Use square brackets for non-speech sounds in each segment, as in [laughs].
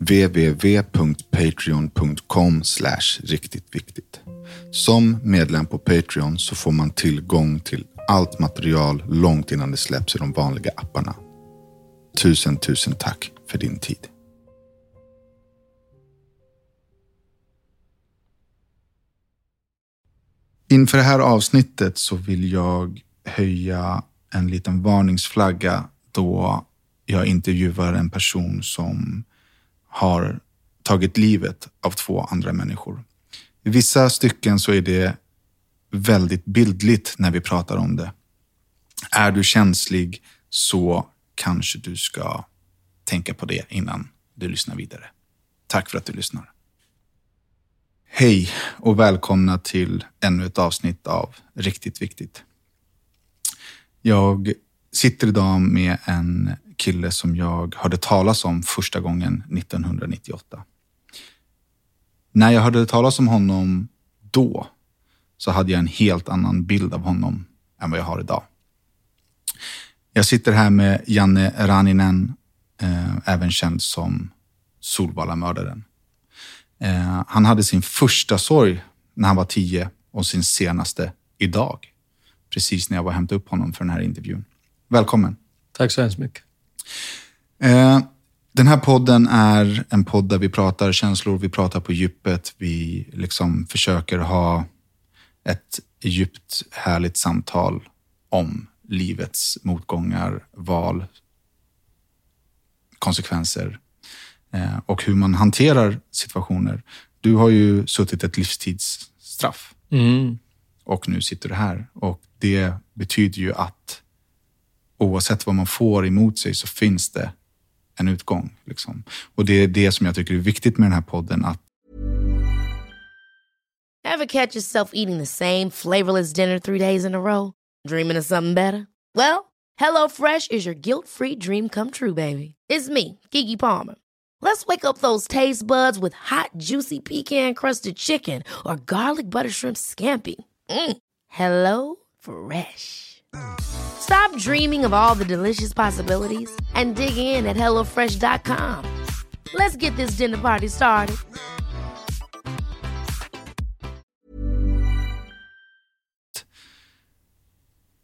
www.patreon.com riktigt viktigt. Som medlem på Patreon så får man tillgång till allt material långt innan det släpps i de vanliga apparna. Tusen, tusen tack för din tid. Inför det här avsnittet så vill jag höja en liten varningsflagga då jag intervjuar en person som har tagit livet av två andra människor. I vissa stycken så är det väldigt bildligt när vi pratar om det. Är du känslig så kanske du ska tänka på det innan du lyssnar vidare. Tack för att du lyssnar. Hej och välkomna till ännu ett avsnitt av Riktigt Viktigt. Jag sitter idag med en kille som jag hörde talas om första gången 1998. När jag hörde talas om honom då så hade jag en helt annan bild av honom än vad jag har idag. Jag sitter här med Janne Raninen, eh, även känd som Solvallamördaren. Eh, han hade sin första sorg när han var tio och sin senaste idag. Precis när jag var och hämtade upp honom för den här intervjun. Välkommen. Tack så hemskt mycket. Eh, den här podden är en podd där vi pratar känslor, vi pratar på djupet. Vi liksom försöker ha ett djupt härligt samtal om livets motgångar, val, konsekvenser eh, och hur man hanterar situationer. Du har ju suttit ett livstidsstraff Mm. och nu sitter du här. Och det betyder ju att oavsett vad man får emot sig så finns det en utgång. Liksom. Och det är det som jag tycker är viktigt med den här podden, att Ever catch yourself eating the same flavorless dinner three days in a row? Dreaming of something better? Well, Hello Fresh is your guilt-free dream come true, baby. It's me, Gigi Palmer. Let's wake up those taste buds with hot, juicy pecan-crusted chicken or garlic butter shrimp scampi. Mm. Hello Fresh. Stop dreaming of all the delicious possibilities and dig in at HelloFresh.com. Let's get this dinner party started.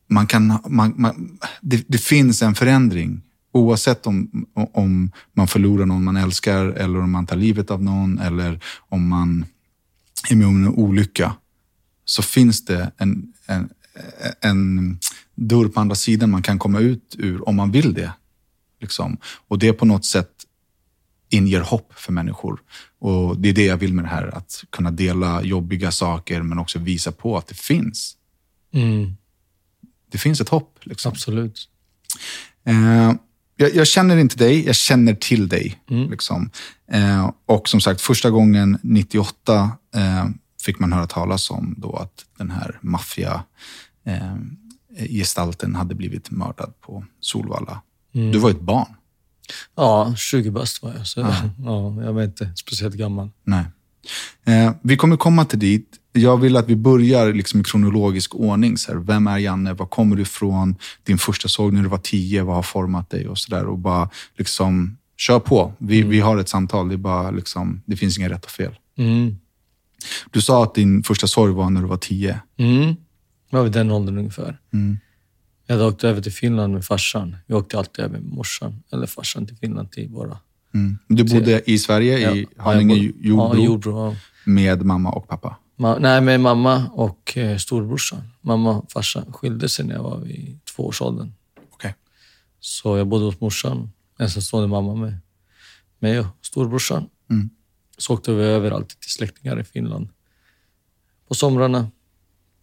man kan, man, man, det, det finns en förändring. Oavsett om, om man förlorar någon man älskar eller om man tar livet av någon eller om man är med om en olycka. Så finns det en, en, en dörr på andra sidan man kan komma ut ur om man vill det. Liksom. Och det på något sätt inger hopp för människor. Och Det är det jag vill med det här, att kunna dela jobbiga saker men också visa på att det finns. Mm. Det finns ett hopp. Liksom. Absolut. Eh, jag, jag känner inte dig, jag känner till dig. Mm. Liksom. Eh, och som sagt, första gången 98 eh, fick man höra talas om då att den här maffia eh, gestalten hade blivit mördad på Solvalla. Mm. Du var ett barn. Ja, 20 bast var jag. Så, Ja. [laughs] ja, jag var inte speciellt gammal. Nej. Eh, vi kommer komma till dit. Jag vill att vi börjar liksom i kronologisk ordning. Så här, vem är Janne? Var kommer du ifrån? Din första såg när du var tio, vad har format dig? Och så där. Och bara liksom, kör på. Vi, vi har ett samtal. Det, bara, liksom, det finns inga rätt och fel. Mm. Du sa att din första sorg var när du var tio. Mm. Jag var vid den åldern ungefär. Mm. Jag hade åkt över till Finland med farsan. Vi åkte alltid över med morsan, eller farsan, till Finland till våra... Mm. Du bodde i Sverige, i Ja, Haninge jag bodde- Jordbro, Ja, Jordbro. Ja. med mamma och pappa. Ma- nej, med mamma och eh, storbrorsan. Mamma och farsan skilde sig när jag var i tvåårsåldern. Okej. Så jag bodde hos morsan, ensamstående mamma med mig och storbrorsan. Mm. Så åkte vi över alltid till släktingar i Finland. På somrarna,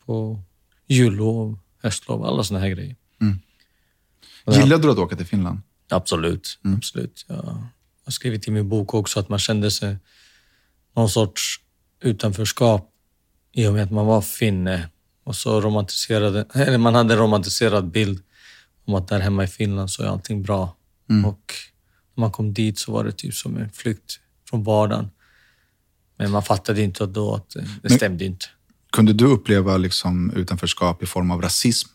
på jullov, höstlov, alla såna här grejer. Mm. Gillade du att åka till Finland? Absolut. Mm. absolut. Jag har skrivit i min bok också att man kände sig någon sorts utanförskap i och med att man var finne. Och så romantiserade, eller man hade en romantiserad bild om att där hemma i Finland så är allting bra. Och när man kom dit så var det typ som en flykt från vardagen. Men man fattade inte då att det, det stämde inte. Kunde du uppleva liksom utanförskap i form av rasism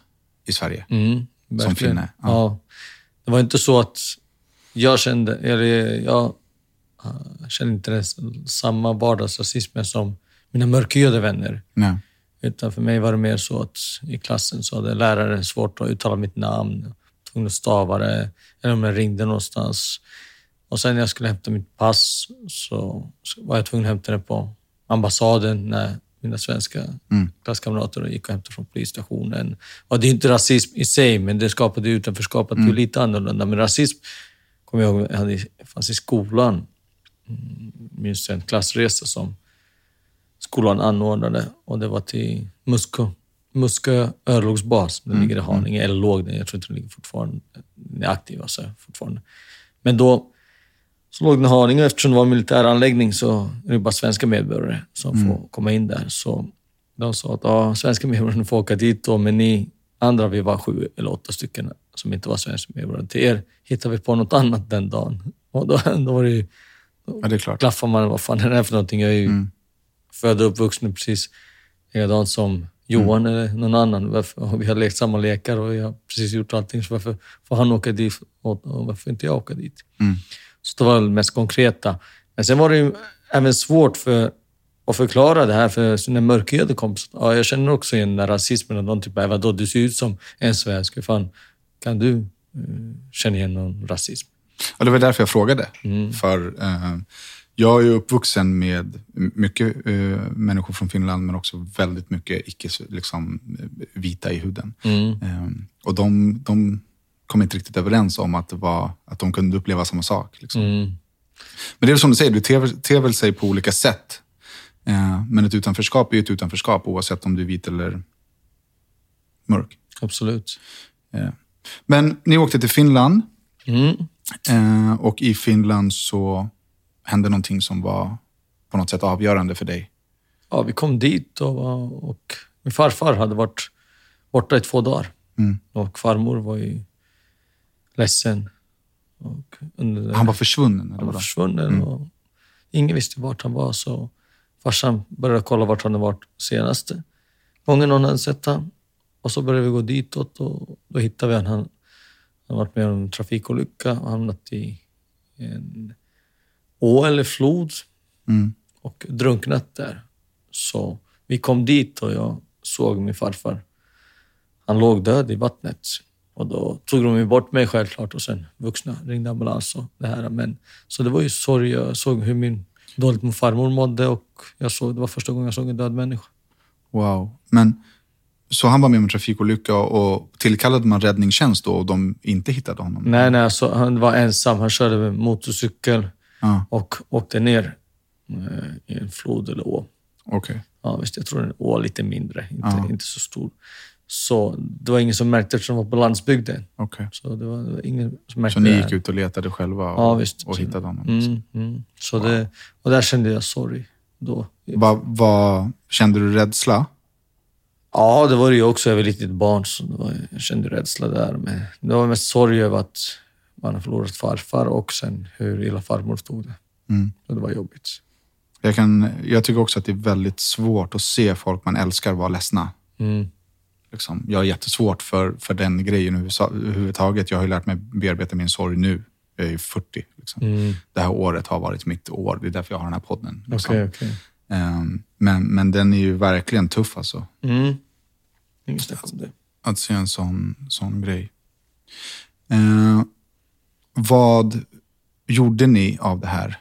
i Sverige? Mm, verkligen. finne, ja. Ja. Det var inte så att jag kände, eller jag kände inte den samma vardagsrasismen som mina mörkhyade vänner. Nej. Utan för mig var det mer så att i klassen så hade läraren svårt att uttala mitt namn. Tvungen att stava det. Eller om jag ringde någonstans. Och sen när jag skulle hämta mitt pass så var jag tvungen att hämta det på ambassaden när mina svenska klasskamrater gick och hämtade från polisstationen. Och det är inte rasism i sig, men det skapade utanförskap. Det är lite annorlunda. Men rasism kommer jag ihåg, jag hade, fanns i skolan. Mm, minns en klassresa som skolan anordnade och det var till Muskö, Muskö örlogsbas. Den ligger i Haninge, eller låg den. Jag tror inte den ligger fortfarande. Den är aktiv alltså, fortfarande. Men då så låg den i Haninge eftersom det var en militär anläggning så är det bara svenska medborgare som får komma in där. Så de sa att ja, svenska medborgare får åka dit då, men ni andra, vi var sju eller åtta stycken som inte var svenska medborgare. Till er hittar vi på något annat den dagen. Och då, [laughs] då var det ju Ja, det är klart. klaffar man, vad fan är det här för någonting? Jag är ju född och uppvuxen precis likadant som Johan eller någon annan. Varför, vi har lekt samma lekar och jag har precis gjort allting. Så varför får han åka dit och, varför inte jag åka dit? Så det var det mest konkreta. Men sen var det ju även svårt för att förklara det här för sina mörkhyade kompisar. Ja, jag känner också igen den rasismen. Och de typ, "Äh, vadå, du ser ut som en svensk. Hur fan kan du eh, känna igen någon rasism? Och det var därför jag frågade. För eh, jag är ju uppvuxen med mycket eh, människor från Finland, men också väldigt mycket icke liksom, vita i huden. Eh, och de, de kom inte riktigt överens om att, det var, att de kunde uppleva samma sak. Liksom. Mm. Men det är som du säger, du ter, ter väl sig på olika sätt. Eh, men ett utanförskap är ju ett utanförskap oavsett om du är vit eller mörk. Absolut. Eh, Men ni åkte till Finland Mm. eh, och i Finland så hände någonting som var på något sätt avgörande för dig. Ja, vi kom dit och, och min farfar hade varit borta i två dagar. Mm. Och farmor var ju ledsen. Och under Han var försvunnen? Han var vadå? försvunnen och ingen visste vart han var. Så farsan började kolla vart han hade varit senaste gången någon hade sett han. Och så började vi gå ditåt och då hittade vi han. Han hade varit med om en trafikolycka och hamnat i en å eller flod Mm. och drunknat där. Så vi kom dit och jag såg min farfar. Han låg död i vattnet. Och då tog de ju bort mig självklart och sen vuxna ringde ambulans och det här. Men, så det var ju sorg. Jag såg hur min dåligt min farmor mådde och jag såg, det var första gången jag såg en död människa. Wow. Men, så han var med om en trafikolycka och tillkallade man räddningstjänst då och de inte hittade honom? Nej, nej, alltså, han var ensam. Han körde med motorcykel Ja, och åkte ner eh, i en flod eller å. okej. Ja, visst, jag tror en å lite mindre, inte, Ja. inte så stor. Så det var ingen som märkte eftersom det var på landsbygden. okej. Så det var, ingen som märkte Så ni gick ut och letade själva och, Ja, visst. och hittade honom? Mm, mm. Så det, och där kände jag sorg. Då. Vad, vad, kände du rädsla? Ja, det var det ju också. Jag var ett litet barn, så var, jag kände rädsla där. Men det var mest sorg över att man har förlorat farfar och sen hur illa farmor stod det. Mm. Så det var jobbigt. Jag, kan, jag tycker också att det är väldigt svårt att se folk man älskar vara ledsna. Mm. Liksom. Jag har jättesvårt för, för den grejen överhuvudtaget. Jag har ju lärt mig bearbeta min sorg nu. Jag är ju 40. Liksom. Mm. Det här året har varit mitt år. Det är därför jag har den här podden. Liksom. Okej, okej. Ehm, men, men den är ju verkligen tuff alltså. Mm. Inget snack om det. Att se en sån, sån grej. Eh, vad gjorde ni av det här?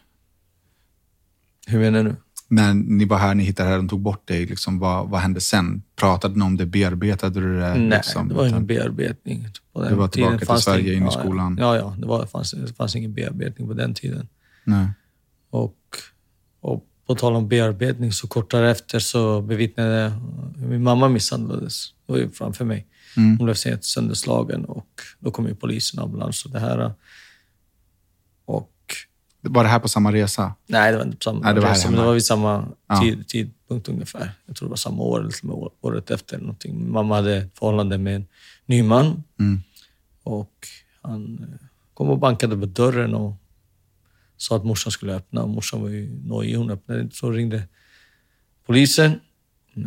Hur menar du? När ni var här, ni hittade det här, de tog bort dig. Liksom, vad, vad hände sen? Pratade ni om det? Bearbetade du det? Nej, liksom? det var ingen bearbetning. På den Du var tillbaka till det Sverige, in i ja, skolan. Ja, ja. Det, var, fanns, det fanns ingen bearbetning på den tiden. Nej. Och, och på tal om bearbetning, så kort därefter så bevittnade jag hur min mamma misshandlades. Det var ju framför mig. Mm. Hon blev sent sönderslagen och då kom ju polisen ambulans och det här. Och Var det här på samma resa? Nej, det var inte på samma Nej, det var resa, men det var vid samma Ja. tid, tidpunkt ungefär. Jag tror det var samma år eller till och med året efter. Någonting. Mamma hade förhållande med en ny man. Mm. Och han eh, kom och bankade på dörren och sa att morsan skulle öppna. Och morsan var ju nojig, hon öppnade inte. Så ringde polisen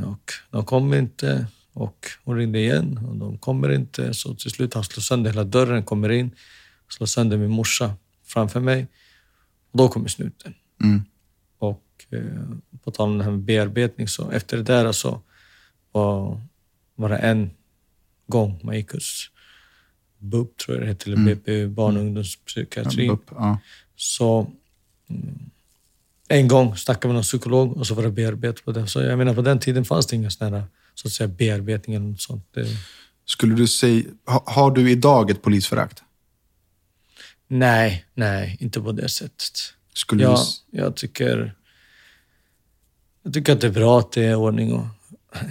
och de kom inte. Och hon ringde igen och de kommer inte. Så till slut han slår sönder hela dörren, kommer in, slår sönder min morsa framför mig. Och då kommer snuten. Mm. Och eh, på tal om det här med bearbetning, så efter det där så var, var det en gång man gick hos BUP, tror jag det hette, eller BPU, barn och ungdomspsykiatri. Upp, ja. Så mm, en gång snackade vi med någon psykolog och så var det bearbetning på det. Så jag menar, på den tiden fanns det sån här, så att säga, bearbetning eller något sånt. Det, Skulle du säga, ha, har du idag ett polisförakt? Nej, nej, inte på det sättet. Skulle Ja, du, jag tycker, jag tycker att det är bra att det är ordning och,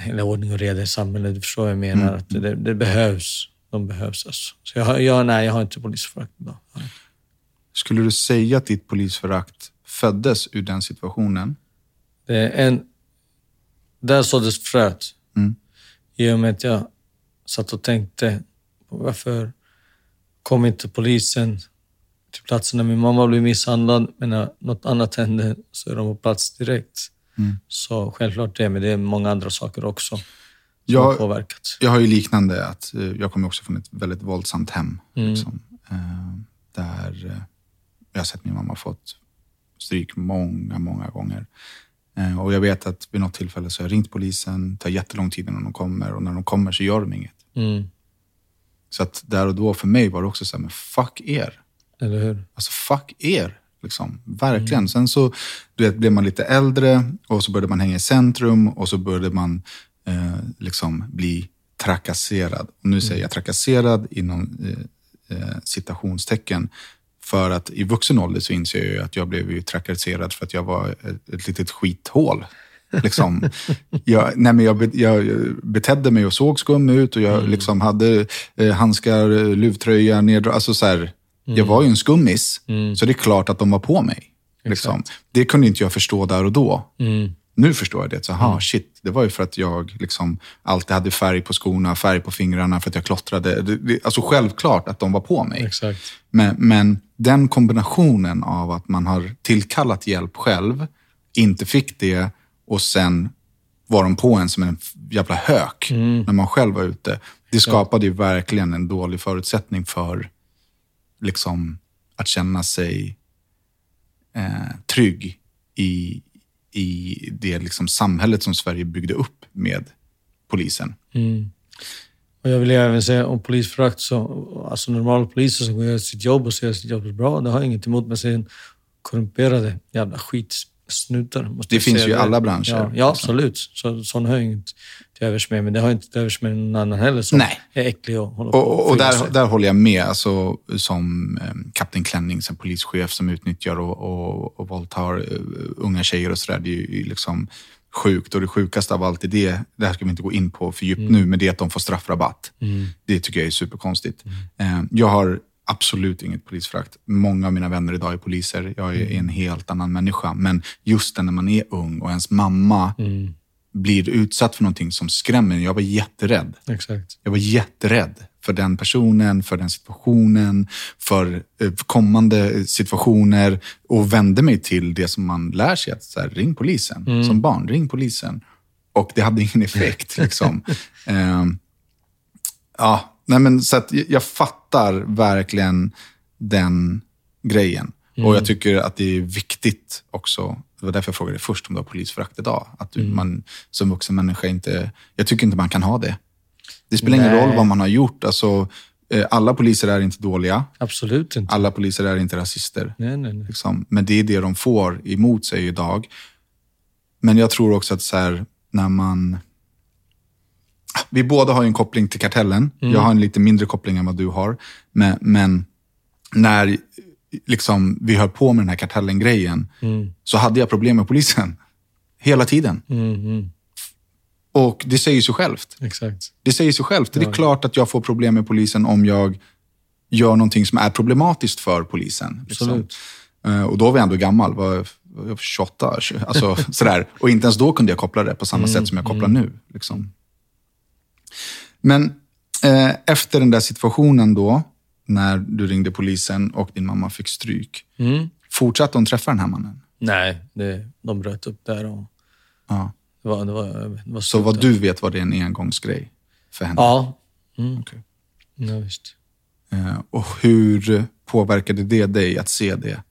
eller ordning och reda i samhället. Du förstår vad jag menar. Mm. Att det, det behövs. De behövs alltså. Så jag, jag, nej, jag har inte polisförakt idag. skulle du säga att ditt polisförakt föddes ur den situationen? Det är en... Där såddes fröet. Mm. I och med att jag satt och tänkte, varför kom inte polisen till platsen när min mamma blev misshandlad, men när något annat hände så är de på plats direkt. Mm. Så självklart det, men det är många andra saker också som Jag- har påverkat. Jag har ju liknande, att eh, jag kommer också från ett väldigt våldsamt hem. Mm. Liksom, eh, där eh, jag har sett min mamma fått stryk många, många gånger. Och jag vet att vid något tillfälle så har jag ringt polisen, det tar jättelång tid innan de kommer och när de kommer så gör de inget. Mm. Så att där och då för mig var det också så här, men fuck er. Eller hur? Alltså fuck er. Liksom. Verkligen. Sen så du vet, blev man lite äldre och så började man hänga i centrum och så började man eh, liksom bli trakasserad. Och nu säger jag trakasserad inom eh, eh, citationstecken. För att i vuxen ålder så inser jag ju att jag blev ju trakasserad för att jag var ett, ett litet skithål. Liksom. [laughs] Jag, nej men jag, jag betedde mig och såg skum ut och jag liksom hade eh, handskar, eh, luvtröja, neddrag. Alltså så här, Jag var ju en skummis, så det är klart att de var på mig. Liksom. Det kunde inte jag förstå där och då. Mm. Nu förstår jag det. Så, aha, shit, det var ju för att jag liksom alltid hade färg på skorna, färg på fingrarna, för att jag klottrade. Alltså självklart att de var på mig. Exakt. Men, men den kombinationen av att man har tillkallat hjälp själv, inte fick det och sen var de på en som en jävla hök när man själv var ute. Det skapade ju verkligen en dålig förutsättning för liksom, att känna sig eh, trygg i, i det liksom, samhället som Sverige byggde upp med polisen. Mm. Och jag vill även säga om polisförakt, så, alltså normala poliser som gör sitt jobb och ser sitt jobb bra, det har jag inget emot. Men sen korrumperade jävla skitsnutar. Måste Det finns ju i alla branscher, Ja, ja absolut. Så, sån har jag inget till övers med. Men det har jag inte till övers med någon annan heller som Nej. är äcklig och håller på Och, och, och där, där håller jag med. Alltså, som eh, Kapten Klänning, som polischef som utnyttjar och, och, och våldtar eh, unga tjejer och sådär. Det är ju liksom sjukt. Och det sjukaste av allt är det, det här ska vi inte gå in på för djupt nu, men det är att de får straffrabatt. Det tycker jag är superkonstigt. Eh, jag har absolut inget polisförakt. Många av mina vänner idag är poliser. Jag är en helt annan människa. Men just när man är ung och ens mamma blir utsatt för någonting som skrämmer. Jag var jätterädd. Exakt. Jag var jätterädd för den personen, för den situationen, för eh, kommande situationer och vände mig till det som man lär sig. Att så här, ring polisen. Som barn, ring polisen. Och det hade ingen effekt. [laughs] liksom. Ehm, ja, nej men, så att jag- jag fattar verkligen den grejen. Och jag tycker att det är viktigt också, det var därför jag frågade först om du har polisförakt idag, att du, man som vuxen människa inte, jag tycker inte man kan ha det. Det spelar ingen Nej. roll vad man har gjort. Alltså, eh, alla poliser är inte dåliga. Absolut inte. Alla poliser är inte rasister. Nej, nej, nej. Liksom. Men det är det de får emot sig idag. Men jag tror också att så här, när man... Vi båda har ju en koppling till kartellen. Jag har en lite mindre koppling än vad du har. Men, men när liksom, vi höll på med den här kartellen-grejen så hade jag problem med polisen. Hela tiden. Mm, mm. Och det säger sig självt. Exakt. Det säger sig självt. Det är klart att jag får problem med polisen om jag gör någonting som är problematiskt för polisen. Liksom. Eh, och då var jag ändå gammal, var, var jag 28, 20, alltså [laughs] sådär. Och inte ens då kunde jag koppla det på samma sätt som jag kopplar nu. Liksom. Men eh, efter den där situationen då, när du ringde polisen och din mamma fick stryk, Mm. fortsatte hon träffa den här mannen? Nej, det, de bröt upp där och Ja. det var, det var, det var Så vad du vet var det en engångsgrej för henne? Ja. Mm. Okej. ja, visst. Eh, och hur påverkade det dig att se det?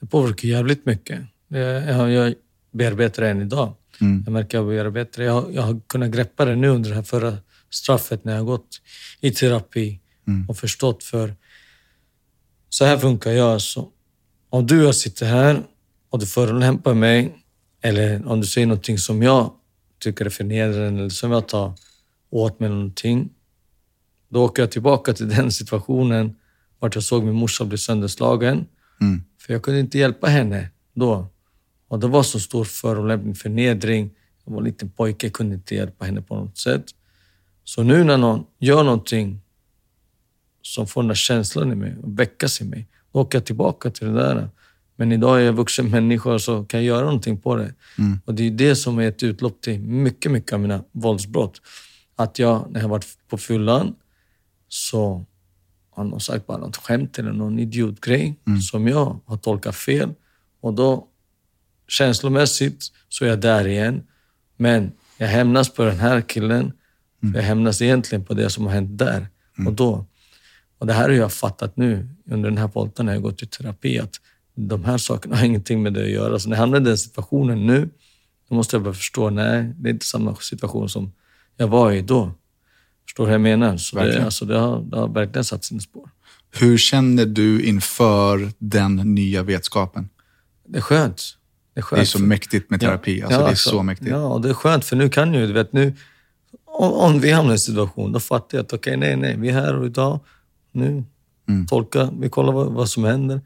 Det påverkar jävligt mycket. Jag, jag bearbetar det än idag. Mm. Jag märker att jag bearbetar det. Jag, har- jag har kunnat greppa det nu under det här förra straffet när jag har gått i terapi Mm. och förstått för så här funkar jag. Alltså. Om du och jag sitter här och du förolämpar mig eller om du säger någonting som jag tycker är förnedrande eller som jag tar åt mig någonting. Då åker jag tillbaka till [laughs] den situationen vart jag såg min morsa bli sönderslagen. Mm. För jag kunde inte hjälpa henne då. Och det var så stor förolämpning, förnedring. Jag var en liten pojke, kunde inte hjälpa henne på något sätt. Så nu när någon gör någonting som får den där känslan i mig och väckas i mig, då åker jag tillbaka till det där. Men idag är jag vuxen människa så kan jag göra någonting på det. Och det är det som är ett utlopp till mycket, mycket av mina våldsbrott. Att jag, när jag varit på fyllan, så har någon sagt bara något skämt eller någon idiotgrej som jag har tolkat fel. Och då känslomässigt så är jag där igen. Men jag hämnas på den här killen. För jag hämnas egentligen på det som har hänt där och då. Och det här har jag fattat nu under den här volten när jag gått i terapi. Att de här sakerna har [laughs] ingenting med det att göra. Så när jag hamnar i den situationen nu, då måste jag bara förstå, nej, det är inte samma situation som jag var i då. Förstår du vad jag menar? Så det, alltså, det, har, det har verkligen satt sina spår. Hur känner du inför den nya vetskapen? Det är skönt. Det är, skönt Det är så mäktigt med terapi. Alltså, det är så mäktigt. Ja, och det är skönt för nu kan ju, du vet nu, om, om vi hamnar i en situation, då fattar jag att okej, nej, nej, vi är här och idag, nu, Mm. tolka, vi kollar vad, vad som händer,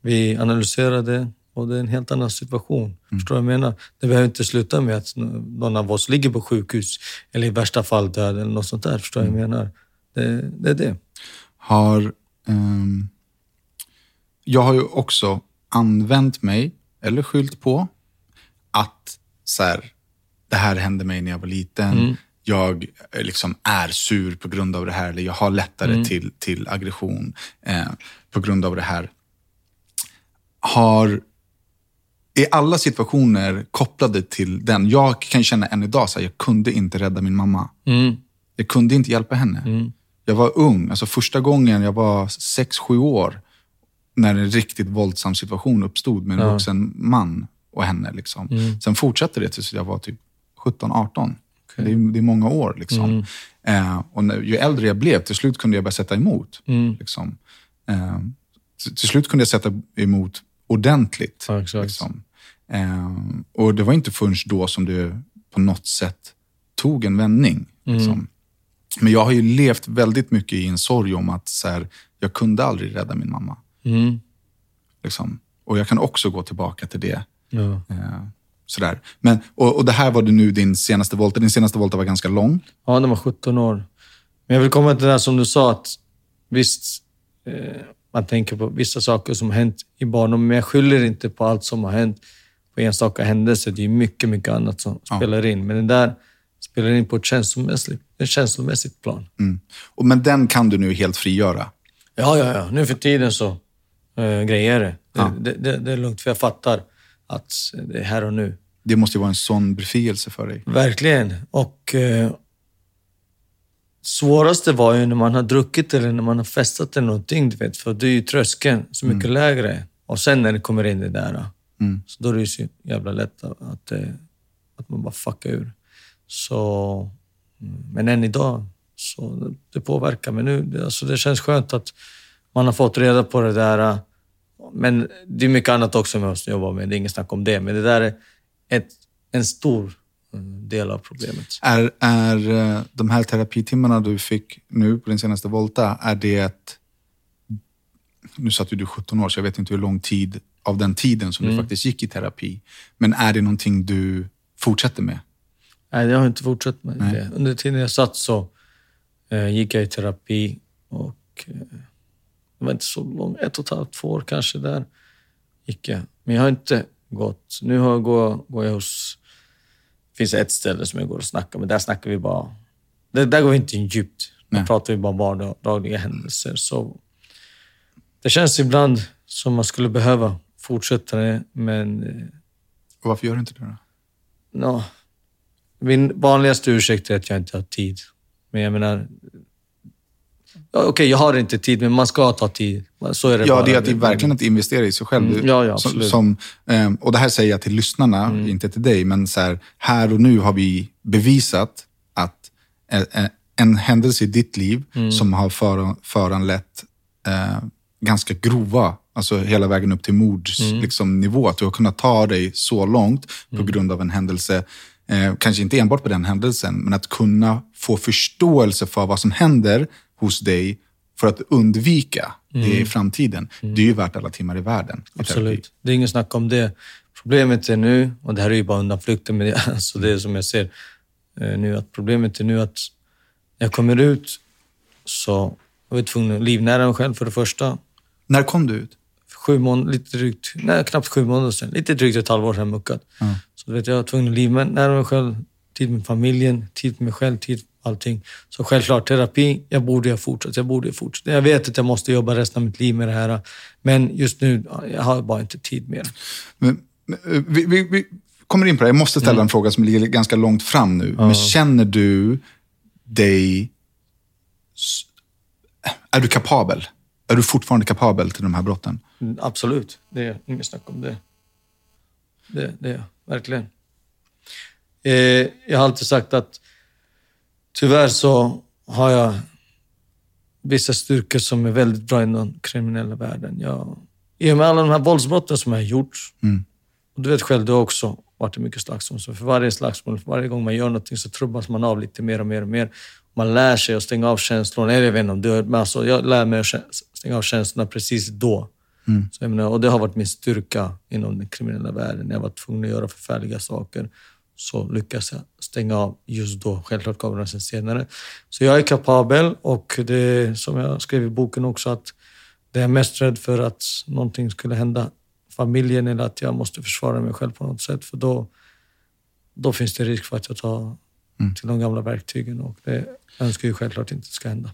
vi analyserar det och det är en helt annan situation. Mm. Förstår du vad jag menar? Det behöver inte sluta med att någon av oss ligger på sjukhus eller i värsta fall död eller något sånt där. Förstår du vad jag menar? Det, det är det. har... ehm, jag har ju också använt mig, eller skyllt på, att så här, det här hände mig när jag var liten. Jag eh, liksom är sur på grund av det här, eller jag har lättare till, till aggression eh, på grund av det här. Har i alla situationer kopplade till den. Jag kan känna än idag, så här, jag kunde inte rädda min mamma. Mm. Jag kunde inte hjälpa henne. Jag var ung. Alltså första gången jag var sex sju år när en riktigt våldsam situation uppstod med en Ja. vuxen man och henne. Liksom. Sen fortsatte det tills jag var typ 17-18. Det, är, det är många år. Liksom. Eh, och när, ju äldre jag blev, till slut kunde jag börja sätta emot. Liksom. Eh, till, till slut kunde jag sätta emot ordentligt. Ja. Liksom. Eh, och det var inte förrän då som det på något sätt tog en vändning. Liksom. Men jag har ju levt väldigt mycket i en sorg om att så här, jag kunde aldrig rädda min mamma. Mm. Liksom. Och jag kan också gå tillbaka till det. Ja. Sådär. Men, och, och det här var det nu din senaste volta. Din senaste volta var ganska lång. Ja, de var 17 år. Men jag vill komma till det där som du sa, att visst, eh, man tänker på vissa saker som har hänt i barndomen, men jag skyller inte på allt som har hänt på enstaka händelser. Det är mycket, mycket annat som spelar in. Men det där spelar in på ett känslomässigt, ett känslomässigt plan. Mm. Och, men den kan du nu helt frigöra. Ja, ja, ja. Nu för tiden så eh, grejer det. Det, Ja. det, det. Det är lugnt, för jag fattar att det är här och nu. Det måste ju vara en sån befrielse för dig. Verkligen. Och eh, svåraste var ju när man har druckit eller när man har festat eller någonting, du vet. För då är ju tröskeln så mycket lägre. Och sen när det kommer in det där, Mm. så då är det ju så jävla lätt att, eh, att man bara fuckar ur. Så, mm, men än idag, så det påverkar. Men nu, det, alltså det känns skönt att man har fått reda på det där. Men det är mycket annat också man måste jobba med, det är inget snack om det. Men det där är ett, en stor mm, del av problemet. Är, är eh, de här terapitimmarna du fick nu på din senaste volta, är det. Nu satt ju du 17 år, så jag vet inte hur lång tid av den tiden som Mm. du faktiskt gick i terapi. Men är det någonting du fortsätter med? Nej, jag har inte fortsatt med Nej. det. Under tiden jag satt så eh, gick jag i terapi och eh, det var inte så långt, ett och ett halvt, två år kanske där. icke. Men jag har inte gått... Nu har jag går, går jag hos... Det finns ett ställe som jag går och snackar men där snackar vi bara... Där, där går vi inte in djupt. Där Nej. pratar vi bara vardagliga händelser. Så det känns ibland som man skulle behöva fortsätta det, men... eh, Och varför gör du inte det då? No. Min vanligaste ursäkt är att jag inte har tid. Men jag menar... Okej, jag har inte tid, men man ska ta tid. Så är det Ja, bara. det är att verkligen att investera i sig själv. Mm, ja, ja, som, som, eh, och det här säger jag till lyssnarna, inte till dig, men så här, här och nu har vi bevisat att en, en- en händelse i ditt liv som har för, föranlett eh, ganska grova, alltså hela vägen upp till mords liksom, nivå, att du har kunnat ta dig så långt på grund av en händelse, eh, kanske inte enbart på den händelsen, men att kunna få förståelse för vad som händer hos dig för att undvika det i framtiden. Det är ju värt alla timmar i världen. i terapi. Absolut. Det är ingen snack om det. Problemet är nu, och det här är ju bara undanflykter, men det, [laughs] alltså det är som jag ser eh, nu, att problemet är nu att när jag kommer ut så var jag tvungen att livnära mig själv för det första. När kom du ut? Sju månader, lite drygt, nej, knappt sju månader sedan. Lite drygt ett halvår sedan muckat. Så du vet, jag var tvungen att livnära mig själv, tid med familjen, tid med mig själv, tid allting. Så självklart, terapi, jag borde ha fortsatt. Jag borde ha fortsatt. Jag vet att jag måste jobba resten av mitt liv med det här. Men just nu, jag har bara inte tid mer. Men, eh, vi, vi, vi kommer in på det. Jag måste ställa en fråga som ligger ganska långt fram nu. Men känner du dig... Är du kapabel? Är du fortfarande kapabel till de här brotten? Mm, Absolut, det är inget snack om det. Det, det är jag, verkligen. Eh, jag har alltid sagt att tyvärr så har jag vissa styrkor som är väldigt bra inom den kriminella världen. Jag, I och med alla de här våldsbrotten som jag har gjort, och du vet själv, du har också varit i mycket slagsmål. Så för varje slagsmål, för varje gång man gör någonting så trubbas man av lite mer och mer och mer. Man lär sig att stänga av känslorna. Eller jag vet inte om du men alltså, jag lär mig att stänga av känslorna precis då. Så jag menar, och det har varit min styrka inom den kriminella världen. Jag var tvungen att göra förfärliga saker så lyckas jag stänga av just då. Självklart kommer det sen senare. Så jag är kapabel och det är, som jag skrev i boken också att det är mest rädd för att någonting skulle hända familjen eller att jag måste försvara mig själv på något sätt. För då, då finns det risk för att jag tar till de gamla verktygen och det önskar jag självklart inte ska hända.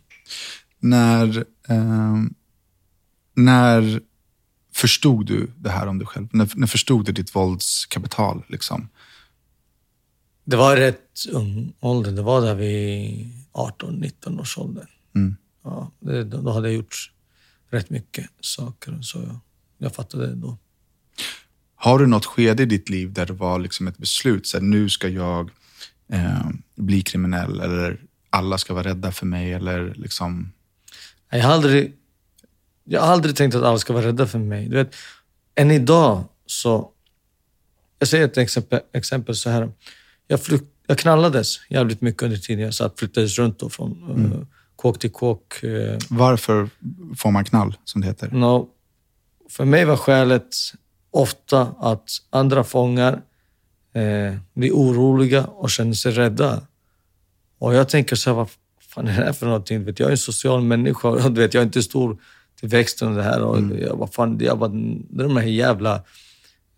När, ehm, när förstod du det här om dig själv? När, när förstod du ditt våldskapital? Liksom? Det var rätt ung ålder. Det var där vid 18-19 års ålder. Mm. Ja, det, då hade jag gjort rätt mycket saker. Så jag, jag fattade det då. Har du något skede i ditt liv där det var liksom ett beslut, så här, nu ska jag eh, bli kriminell eller alla ska vara rädda för mig eller liksom... Jag har aldrig, jag har aldrig tänkt att alla ska vara rädda för mig. Du vet, än idag så... Jag säger ett exempel, exempel så här. Jag, flyk, jag knallades jävligt mycket under tiden jag satt, flyttades runt då från eh, kåk till kåk. eh, Varför får man knall, som det heter? No, för mig var skälet ofta att andra fångar eh, blir oroliga och känner sig rädda. Och jag tänker så här, vad fan är det här för någonting? Vet, jag är en social människa och [laughs] vet, jag är inte stor till växten och det här. Och jag, vad fan, jag bara, det är de här jävla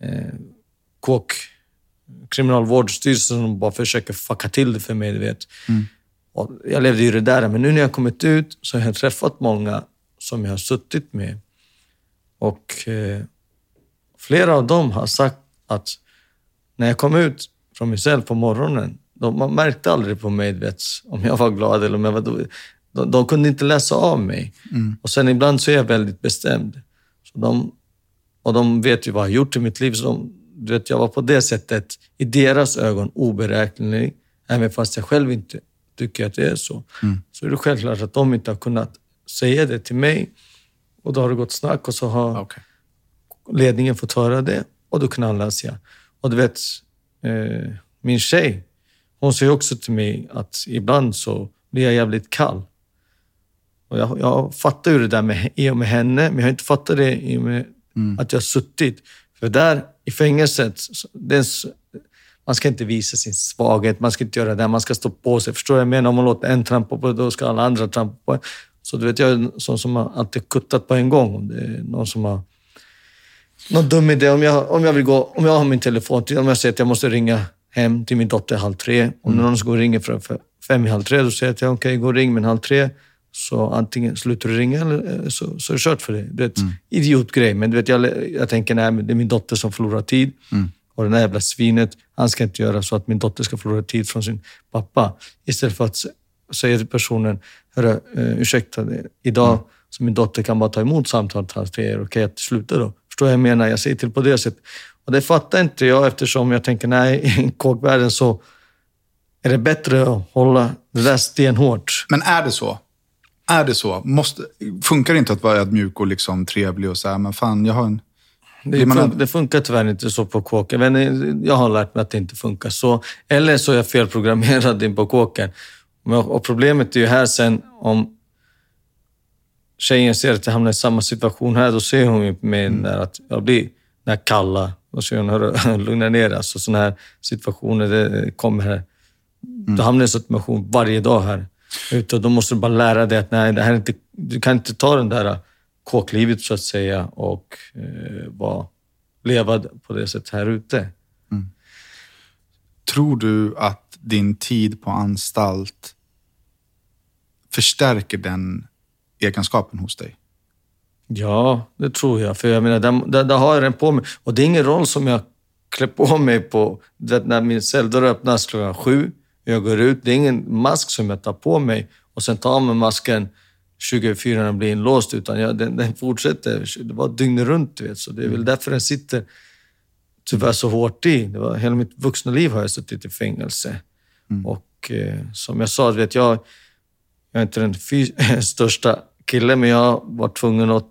eh, kåk kriminalvårdsstyrelsen som bara försöker fucka till det för mig, du vet. Och jag levde ju det där, men nu när jag kommit ut så har jag träffat många som jag har suttit med. Och eh, flera av dem har sagt att när jag kom ut från min cell på morgonen, de, man märkte aldrig på mig vet, om jag var glad eller om jag var dålig. De, de kunde inte läsa av mig. Och sen ibland så är jag väldigt bestämd. Så de, och de vet ju vad jag har gjort i mitt liv. Så de, du vet, jag var på det sättet, i deras ögon, oberäknelig. Även fast jag själv inte tycker att det är så. Så är det självklart att de inte har kunnat säga det till mig. Och då har det gått snack och så har Okej. ledningen fått höra det och då knallas jag. Och du vet, eh, min tjej, hon säger också till mig att ibland så blir jag jävligt kall. Och jag, jag fattar ju det där med, i och med henne, men jag har inte fattat det i och med att jag har suttit. För där i fängelset, s- man ska inte visa sin svaghet, man ska inte göra det där, man ska stå på sig. Förstår du vad jag menar? Om man låter en trampa på då ska alla andra trampa på. Så du vet, jag är sån som har alltid kuttat på en gång. Om det är någon som har någon dum idé. Om jag, om jag vill gå, om jag har min telefon, om jag säger att jag måste ringa hem till min dotter halv tre. Om mm. någon ska gå och för, för fem i halv tre, då säger jag att jag okej, okay, gå och ring men halv tre. Så antingen slutar du ringa eller eh, så, så är det kört för dig. Du vet, mm. Idiotgrej, men du vet, jag, jag tänker nej, det är min dotter som förlorar tid. Mm. Och det där jävla svinet, han ska inte göra så att min dotter ska förlora tid från sin pappa. Istället för att säga till personen, hörru, uh, ursäkta, idag mm. så min dotter kan bara ta emot samtalet halv tre, är det okej okay att sluta då? Förstår jag menar? Jag säger till på det sättet. Och det fattar inte jag eftersom jag tänker, nej, [laughs] i kåkvärlden så är det bättre att hålla det där stenhårt. Men är det så? Är det så? Måste, funkar det inte att vara ödmjuk och liksom trevlig och säga, men fan, jag har en... Det, fun det funkar tyvärr inte så på kåken. Men jag har lärt mig att det inte funkar så. Eller så är jag felprogrammerad in på kåken. Och problemet är ju här sen om tjejen ser att jag hamnar i samma situation här, då ser hon ju med mm. där att jag blir den här kalla. Då säger hon, hörru, [laughs] lugna ner dig. Alltså, sådana här situationer det kommer här. Mm. Du hamnar i en situation varje dag här. Ute, då måste du bara lära dig att nej, det här är inte, du kan inte ta den där kåklivet så att säga och eh, bara leva på det sättet här ute. Mm. Tror du att din tid på anstalt förstärker den egenskapen hos dig? Ja, det tror jag. För jag menar, där, där, där har jag den på mig. Och det är ingen roll som jag klär på mig på när min celldörr öppnas klockan sju. Jag går ut. Det är ingen mask som jag tar på mig och sen tar av mig masken 24 när den blir inlåst, utan jag, den, den fortsätter. Det var dygnet runt, vet, så det är väl mm. därför den sitter tyvärr så hårt i. Det var, hela mitt vuxna liv har jag suttit i fängelse. Mm. Och eh, som jag sa, vet jag, jag är inte den [laughs] största killen, men jag var tvungen att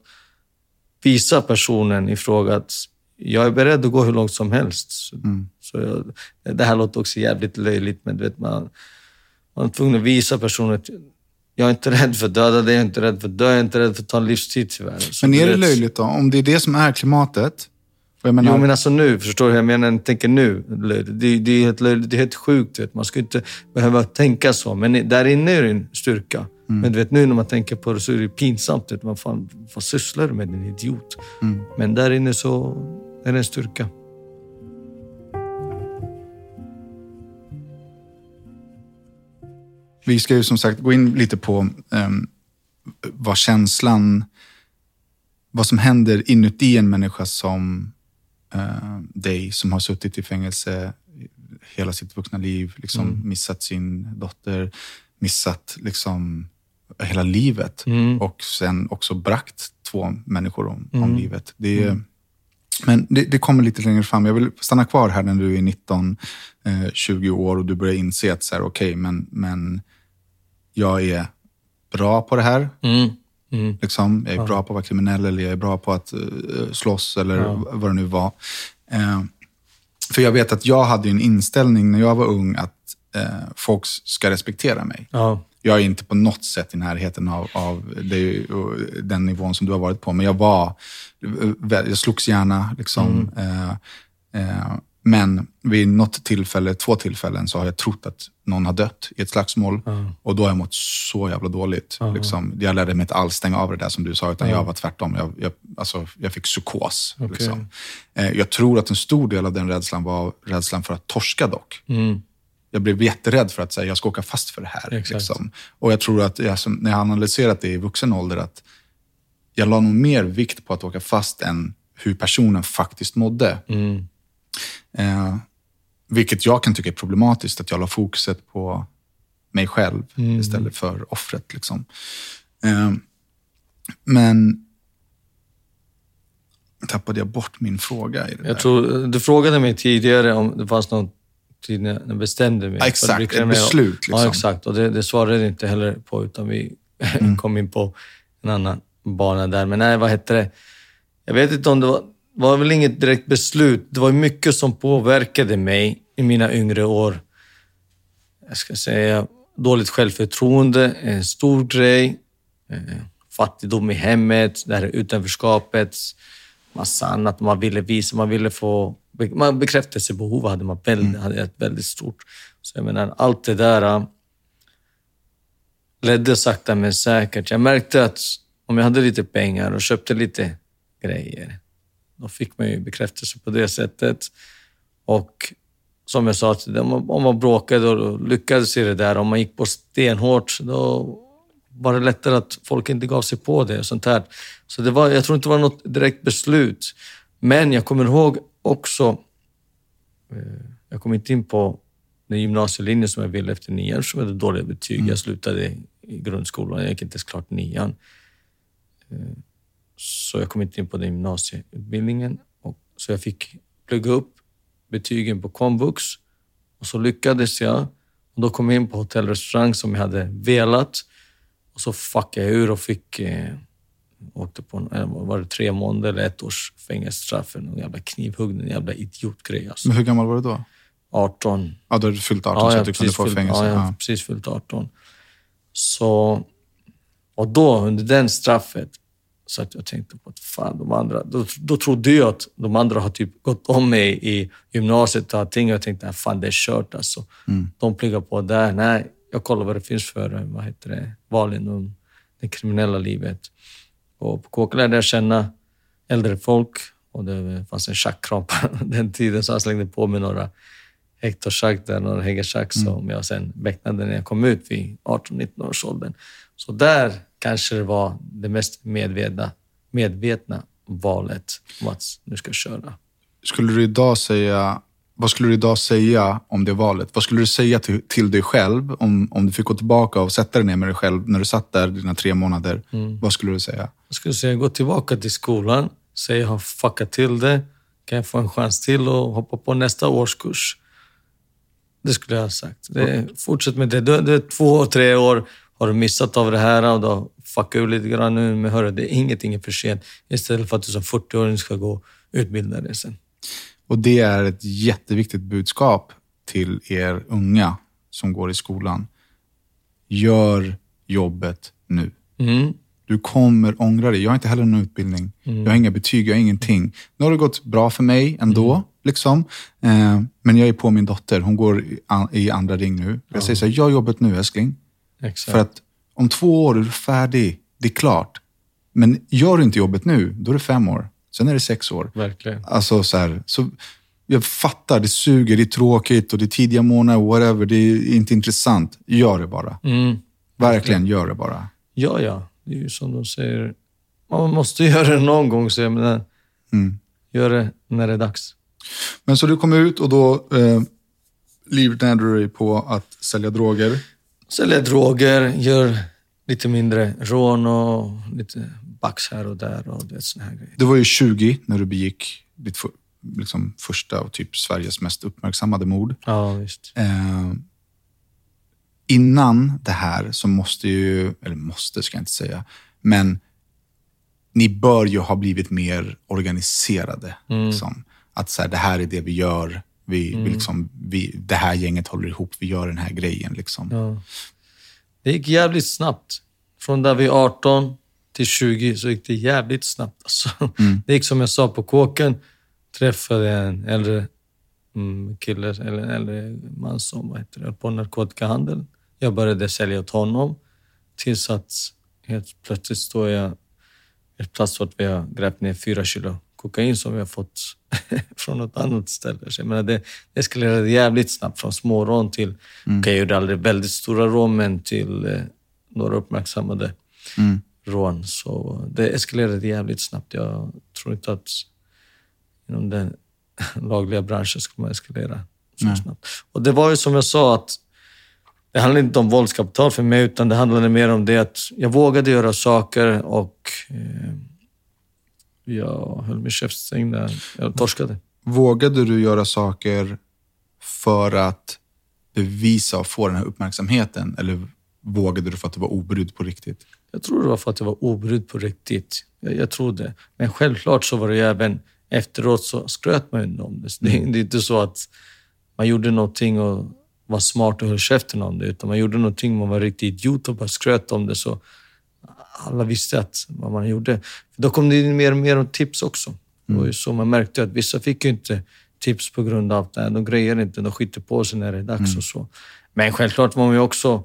visa personen i fråga att jag är beredd att gå hur långt som helst. Mm. Så jag, det här låter också jävligt löjligt, men du vet, man, man är tvungen att visa personen att jag är inte rädd för att döda dig, jag är inte rädd för att dö, jag är inte rädd för att ta en livstid tyvärr. Så men är det löjligt då? Om det är det som är klimatet? Jag menar... Jo, men alltså nu, förstår du? Jag menar, jag tänker nu. Det, det, är helt, det är helt sjukt. Vet. Man ska inte behöva tänka så. Men där inne är det en styrka. Mm. Men du vet, nu när man tänker på det så är det pinsamt. Vet. Man fan, vad sysslar du med, din idiot? Mm. Men där inne så är det en styrka. Vi ska ju som sagt gå in lite på um, vad känslan, vad som händer inuti en människa som uh, dig, som har suttit i fängelse hela sitt vuxna liv, liksom mm. missat sin dotter, missat liksom hela livet mm. och sen också bragt två människor om, mm. om livet. Det är, mm. Men det, det, kommer lite längre fram. Jag vill stanna kvar här när du är 19, eh, 20 år och du börjar inse att så här, okay, men, men jag är bra på det här. Mm. Mm. Liksom. Jag är ja. bra på att vara kriminell eller jag är bra på att uh, slåss eller ja. vad det nu var. Uh, för jag vet att jag hade en inställning när jag var ung att uh, folk ska respektera mig. Ja. Jag är inte på något sätt i närheten av, av det, den nivån som du har varit på, men jag var, jag slogs gärna. Liksom, mm. Men vid något tillfälle, två tillfällen, så har jag trott att någon har dött i ett slagsmål. Mm. Och då har jag mått så jävla dåligt. Mm. Liksom, jag lärde mig inte alls stänga av det där som du sa, utan mm. jag var tvärtom. Jag, jag, alltså, jag fick psykos. Okay. Liksom. Eh, jag tror att en stor del av den rädslan var rädslan för att torska dock. Mm. Jag blev jätterädd för att säga jag ska åka fast för det här. Liksom. Och jag tror att jag, när jag analyserat det i vuxen ålder, att jag la nog mer vikt på att åka fast än hur personen faktiskt mådde. Mm. Eh, vilket jag kan tycka är problematiskt, att jag la fokuset på mig själv mm. istället för offret. Liksom. Eh, men tappade jag bort min fråga i det jag där. Tror, du frågade mig tidigare om det fanns någon tid när jag bestämde mig. Ja, exakt, ett beslut. Liksom. Ja, exakt. Och det, det svarade jag inte heller på, utan vi mm. [laughs] kom in på en annan bana där. Men nej, vad hette det? Jag vet inte om det var var väl inget direkt beslut. Det var mycket som påverkade mig i mina yngre år. Jag ska säga dåligt självförtroende, en stor grej. Eh, fattigdom i hemmet, det här utanförskapet, massa annat man ville visa. Man ville få bekräftelsebehov hade man väldigt, mm. hade ett väldigt stort. Så jag menar, allt det där äh, ledde sakta men säkert. Jag märkte att om jag hade lite pengar och köpte lite grejer, då fick man ju bekräftelse på det sättet. Och som jag sa, om man, om man bråkade och lyckades i det där, om man gick på stenhårt, då var det lättare att folk inte gav sig på det. Och sånt här. Så det var, jag tror inte det var något direkt beslut. Men jag kommer ihåg också, eh, jag kom inte in på den gymnasielinjen som jag ville efter nian, som hade dåliga betyg. Mm. Jag slutade i grundskolan, jag gick inte ens klart nian. Så jag kom inte in på den gymnasieutbildningen. Så jag fick plugga upp betygen på komvux och så lyckades jag. Och då kom jag in på hotell och restaurang som jag hade velat. Och så fuckade jag ur och fick... Eh, åkte på en, eh, var det tre månader eller ett års fängelsestraff för någon jävla knivhuggning, jävla idiotgrej. Alltså. Men hur gammal var du då? 18. Ja, du hade fyllt 18 ja, så att du kunde få fyllt, fängelse? Ja, jag hade precis fyllt 18. Så... Och då, under den straffet, så att jag tänkte på att fan, de andra... Då, då trodde jag att de andra har typ gått om mig i gymnasiet och allting. Jag tänkte att fan, det är kört alltså. Mm. De pluggar på där. Nej, jag kollar vad det finns för vad heter det, val inom det kriminella livet. Och på KK lärde jag känna äldre folk och det fanns en schackkram på [laughs] den tiden så han slängde på mig några Hector Schack där, några Hegger Schack mm. som jag sen becknade när jag kom ut vid 18-19 års åldern. Så där kanske det var det mest medvetna, medvetna valet om att nu ska jag köra. Skulle du idag säga, vad skulle du idag säga om det valet? Vad skulle du säga till, till dig själv om, om du fick gå tillbaka och sätta dig ner med dig själv när du satt där dina tre månader? Mm. Vad skulle du säga? Jag skulle säga gå tillbaka till skolan, säga jag har fuckat till det. Kan jag få en chans till och hoppa på nästa årskurs? Det skulle jag ha sagt. Det, fortsätt med det. Du, det är två, tre år har du missat av det här och då fuckar ur lite grann nu, men hörru, det är ingenting är för sent. Istället för att du som 40-åring ska gå och utbilda dig sen. Och det är ett jätteviktigt budskap till er unga som går i skolan. Gör jobbet nu. Mm. Du kommer ångra dig. Jag har inte heller någon utbildning. Mm. Jag har inga betyg, jag har ingenting. Nu har det gått bra för mig ändå. Mm. Liksom. Eh, men jag är på min dotter. Hon går i andra ring nu. Jag ja. säger så här, gör jobbet nu älskling. Exakt. För att om två år är du färdig. Det är klart. Men gör du inte jobbet nu, då är det fem år. Sen är det sex år. Verkligen. Alltså så här, så jag fattar, det suger, det är tråkigt och det är tidiga månader, whatever. Det är inte intressant. Gör det bara. Mm. Verkligen, gör det bara. Ja, ja. Det är ju som de säger. Man måste [laughs] göra det någon gång, så jag menar, mm. gör det när det är dags. Men så du kom ut och då eh, livnärde du dig på att sälja droger? Sälja droger, gör lite mindre rån och lite bax här och där och det såna här grejer. Du var ju 20 när du begick ditt liksom, första och typ Sveriges mest uppmärksammade mord. Ja, visst. Eh, innan det här så måste ju, eller måste ska jag inte säga, men ni bör ju ha blivit mer organiserade. Mm. Liksom. Att så här, det här är det vi gör. Vi, mm. vi liksom, vi, det här gänget håller ihop, vi gör den här grejen. Liksom. Ja. Det gick jävligt snabbt. Från där vi är 18 till 20 så gick det jävligt snabbt. Alltså. Mm. Det gick som jag sa på kåken. Träffade en äldre mm, kille, eller en äldre man som vad heter det, på narkotikahandel. Jag började sälja åt honom tills att helt plötsligt står jag ett plats att vi har grävt ner fyra kilo kokain som vi har fått [laughs] från något annat ställe. Så jag menar, det eskalerade jävligt snabbt från smårån till, mm. okay, jag gjorde aldrig väldigt stora rån, men till eh, några uppmärksammade mm. rån. Så det eskalerade jävligt snabbt. Jag tror inte att inom den [laughs] lagliga branschen skulle man eskalera så Nej. snabbt. Och det var ju som jag sa, att det handlade inte om våldskapital för mig, utan det handlade mer om det att jag vågade göra saker och eh, jag höll mig käftstängd när jag torskade. Vågade du göra saker för att bevisa och få den här uppmärksamheten? Eller vågade du för att du var obrydd på riktigt? Jag tror det var för att jag var obrydd på riktigt. Jag, jag tror det. Men självklart så var det ju även efteråt så skröt man om det. Det, det är inte så att man gjorde någonting och var smart och höll käften om det, utan man gjorde någonting, man var riktigt idiot och bara skröt om det. Så alla visste att vad man gjorde. Då kom det in mer och mer tips också. Var ju så man märkte att vissa fick ju inte tips på grund av att de grejer inte, de skiter på sig när det är dags mm. och så. Men självklart var man ju också...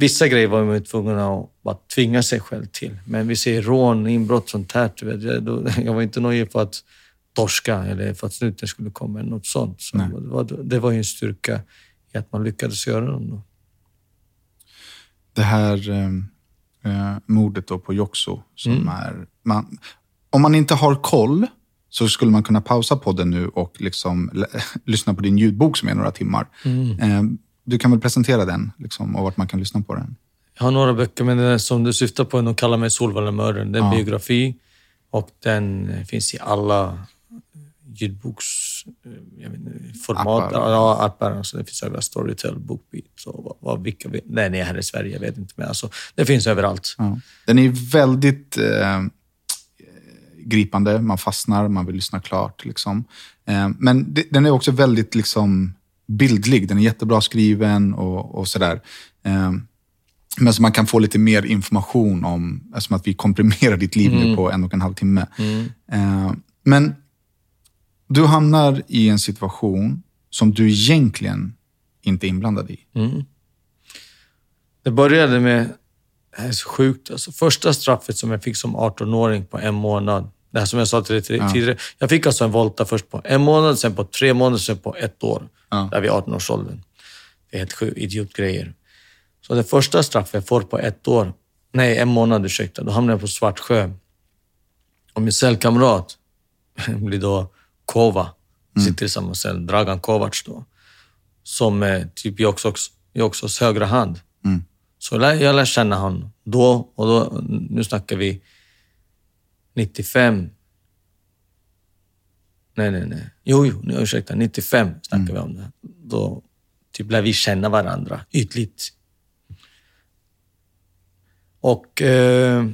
Vissa grejer var man ju tvungen att bara tvinga sig själv till. Men vi ser rån, inbrott, sånt här. Jag, då, [laughs] jag var inte nöjd på att torska eller för att snuten skulle komma eller något sånt. Så Nej. det, var, det var ju en styrka i att man lyckades göra dem. Då. Det här eh, mordet då på Joxo, som Mm. är... Man, om man inte har koll så skulle man kunna pausa podden nu och liksom [laughs] lyssna på din ljudbok som är några timmar. Mm. Eh, du kan väl presentera den liksom, och vart man kan lyssna på den? Jag har några böcker, men den som du syftar på, de kallar mig Solvallamördaren. Det är en Ja. biografi och den finns i alla ljudboks... eh, Jag vet inte, format. Appar. Ja, appar. Alltså, det finns överallt. Storytel, Bookbeat och vad, vad, vilka... vi- Den är här i Sverige, jag vet inte. Men alltså, det finns överallt. Ja. Den är väldigt eh, gripande. Man fastnar, man vill lyssna klart. Liksom. Eh, men det, den är också väldigt liksom, bildlig. Den är jättebra skriven och, och sådär. Eh, men så man kan få lite mer information om, eftersom att vi komprimerar ditt liv nu på en och en halv timme. Eh, men du hamnar i en situation som du egentligen inte är inblandad i. Mm. Det började med, det här är så sjukt, alltså första straffet som jag fick som 18-åring på en månad. Det här som jag sa till dig tidigare. Jag fick alltså en volta först på en månad, sen på tre månader, sen på ett år. Ja. Där vid 18-årsåldern. Det är helt sjukt, idiotgrejer. Så det första straffet jag får på ett år, nej en månad ursäkta, då hamnar jag på Svartsjö. Och min cellkamrat [laughs] blir då Kova. Sitter i samma cell, Dragan Kovacs då. Som är typ Joxoks, Joxos högra hand. Mm. Så jag lär, känna honom då och då. Nu snackar vi 95. Nej, nej, nej. Jo, jo, nej, ursäkta. 95 snackar vi om det. Då typ lär vi känna varandra ytligt. Och eh,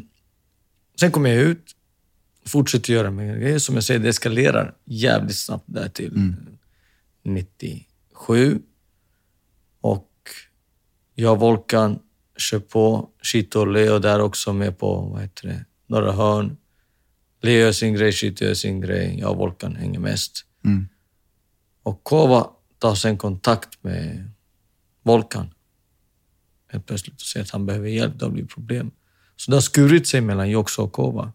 sen kommer jag ut, fortsätter göra mina grejer. Som jag säger, det eskalerar jävligt snabbt där till 97. Och jag och Volkan kör på. Chito och Leo där också med på, vad heter det, några hörn. Leo gör sin grej, Chito gör sin grej. Jag och Volkan hänger mest. Mm. Och Kova tar sen kontakt med Volkan. Helt plötsligt och säger att han behöver hjälp, det har blivit problem. Så det har skurit sig mellan Joxo och Kova.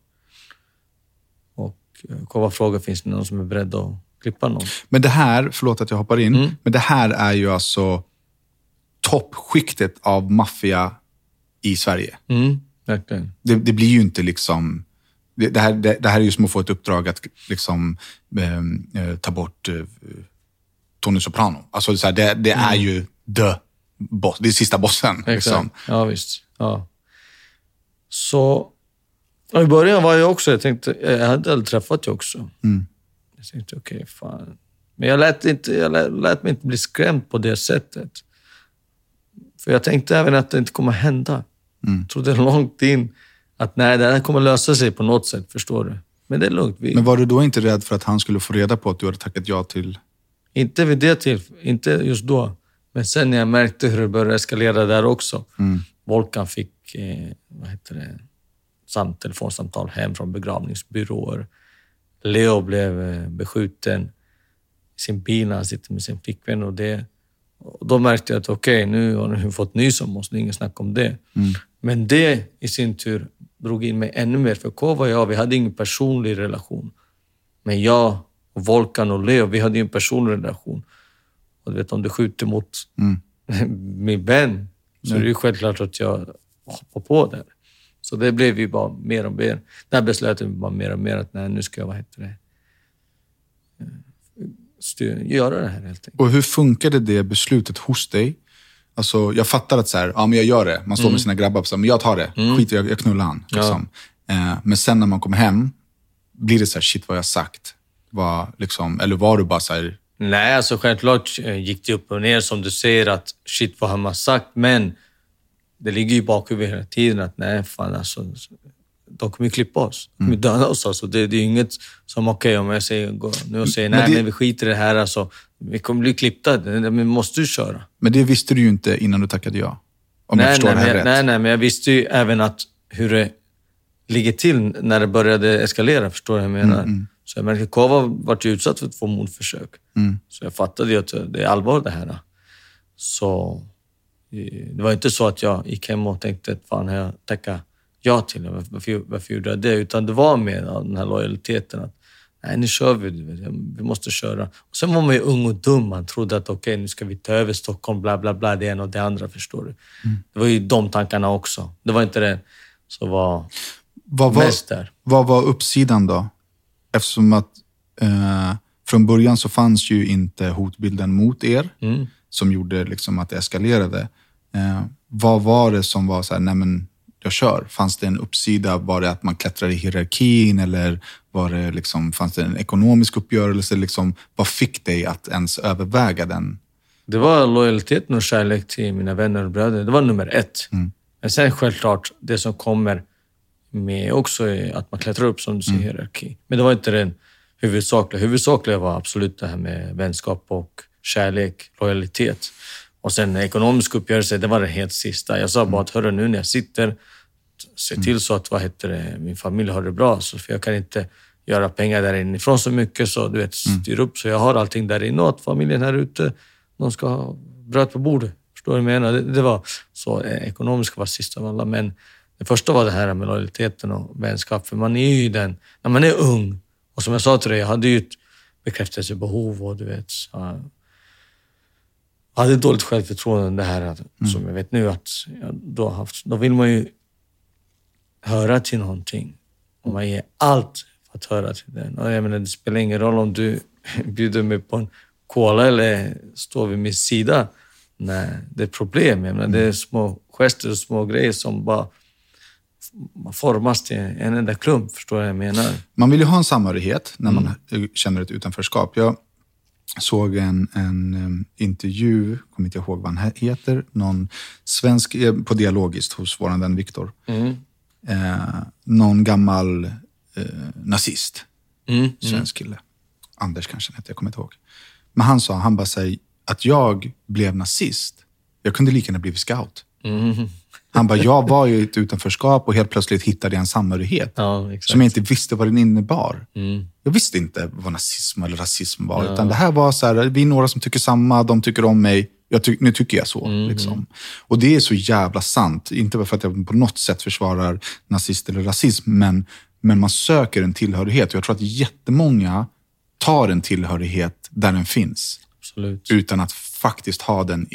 Kova frågar, finns det någon som är beredd att klippa någon? Men det här, förlåt att jag hoppar in, Mm. men det här är ju alltså toppskiktet av maffia i Sverige. Mm, verkligen. Det, det blir ju inte liksom... Det, det, här, det, det här är ju som att få ett uppdrag att liksom, ehm, eh, ta bort eh, Tony Soprano. Alltså, så här, det, det är ju the boss, det är sista bossen. Liksom. Mm. Exakt. Ja, visst. Ja. Så och i början var jag också, jag tänkte, jag hade aldrig träffat jag också. Mm. Jag tänkte, okej, fan. Men jag lät, inte, jag lät, lät mig inte bli skrämd på det sättet. För jag tänkte även att det inte kommer hända. Mm. Jag trodde [laughs] långt in att nej, det här kommer lösa sig på något sätt, förstår du. Men det är lugnt. Vi, Men var du då inte rädd för att han skulle få reda på att du hade tackat ja till... Inte vid det tillfället, inte just då. Men sen när jag märkte hur det började eskalera där också. Mm. Volkan fick, eh, vad heter det, sam, telefonsamtal hem från begravningsbyråer. Leo blev eh, beskjuten i sin bil när han sitter med sin flickvän och det. Och då märkte jag att okej, nu har ni [laughs] fått nys om oss, det är inget snack om det. Men det i sin tur drog in mig ännu mer, för Kova och jag, vi hade ingen personlig relation. Men jag och Volkan och Leo, vi hade ju en personlig relation. Och du vet, om du skjuter mot [laughs] min vän så är det ju självklart att jag hoppar på där. Så det blev ju bara mer och mer. Där beslöt jag bara mer och mer att nej, nu ska jag, vad heter det, eh, styr, göra det här helt enkelt. Och hur funkade det beslutet hos dig? Alltså, jag fattar att så här, ja, men jag gör det. Man står med sina grabbar och säger, men jag tar det. Skit i, jag, jag knullar han. Liksom. Eh, men sen när man kommer hem, blir det så här, shit vad jag sagt? Var, liksom, eller var du bara så här, Nej, alltså självklart eh, gick det upp och ner som du säger att shit vad har man sagt, men det ligger ju i bakhuvudet hela tiden att nej fan alltså, de kommer ju klippa oss. De kommer Mm. döda oss alltså. Det, det är inget som okej om jag säger, gå nu och säger Men nej det- men vi skiter i det här alltså. Vi kommer bli klippta, men måste du köra. men det visste du ju inte innan du tackade ja. Om jag nej, förstår nej, det här men, rätt. nej, nej, men jag visste ju även att hur det ligger till när det började eskalera. Förstår du vad jag menar? Mm, Så jag märkte att Kova vart ju utsatt för två mordförsök. Mm. Så jag fattade ju att det är allvar det här. Så det var inte så att jag gick hem och tänkte att fan jag tackat ja till det? Varför, varför gjorde jag det? Utan det var med den här lojaliteten. Att Nej, nu kör vi. Vi måste köra. Och sen var man ju ung och dum. Man trodde att okej, nu ska vi ta över Stockholm, bla bla bla, det ena och det andra, förstår du. Det var ju de tankarna också. Det var inte det som var Vad var, mest där. vad var uppsidan då? Eftersom att eh, från början så fanns ju inte hotbilden mot er Mm. som gjorde liksom att det eskalerade. Eh, vad var det som var så här, nej men jag kör? Fanns det en uppsida? Var det att man klättrade i hierarkin eller var det liksom, fanns det en ekonomisk uppgörelse? Liksom, vad fick dig att ens överväga den? Det var lojaliteten och kärlek till mina vänner och bröder. Det var nummer ett. Mm. Men sen självklart, det som kommer med också är att man klättrar upp, som du säger, hierarki. Men det var inte den huvudsakliga. Huvudsakliga var absolut det här med vänskap och kärlek, lojalitet. Och sen ekonomisk uppgörelse, det var det helt sista. Jag sa bara att, hörru, nu när jag sitter, se till så att vad heter det, min familj har det bra. Så för jag kan inte göra pengar där inifrån så mycket, så du vet, styr upp så jag har allting där inne och att familjen här ute, de ska ha bröd på bordet. Förstår du vad jag menar? Det, det var så. Eh, ekonomiska var sista av alla, men det första var det här med lojaliteten och vänskap. För man är ju den, när man är ung, och som jag sa till dig, jag hade ju ett bekräftelsebehov och du vet, så, hade dåligt självförtroende, det här att, som jag vet nu att jag då har haft. Då vill man ju höra till någonting och man ger allt för att höra till den. Och jag menar, det spelar ingen roll om du [laughs] bjuder mig på en cola eller står vid min sida. Nej, det är problem. Jag menar, det är små gester och små grejer som bara formas till en enda klump. Förstår du vad jag menar? Man vill ju ha en samhörighet när man eh, känner ett utanförskap. Jag såg en, en em, intervju, kommer inte ihåg vad han he- heter, någon svensk, eh, på Dialogiskt hos vår vän Viktor. Mm. Eh, någon gammal eh, nazist, Mm. svensk kille. Anders kanske han hette, jag kommer inte ihåg. Men han sa, han bara säger att jag blev nazist. Jag kunde lika gärna blivit scout. Mm. Han bara, jag var ju i ett utanförskap och helt plötsligt hittade jag en samhörighet. Ja, som jag inte visste vad den innebar. Mm. Jag visste inte vad nazism eller rasism var. Utan det här var så här, vi är några som tycker samma, de tycker om mig. Ty- nu tycker jag så. Mm, Liksom. Och det är så jävla sant. Inte bara för att jag på något sätt försvarar nazist eller rasism, men, men man söker en tillhörighet. Och jag tror att jättemånga tar en tillhörighet där den finns. Absolut. Utan att faktiskt ha den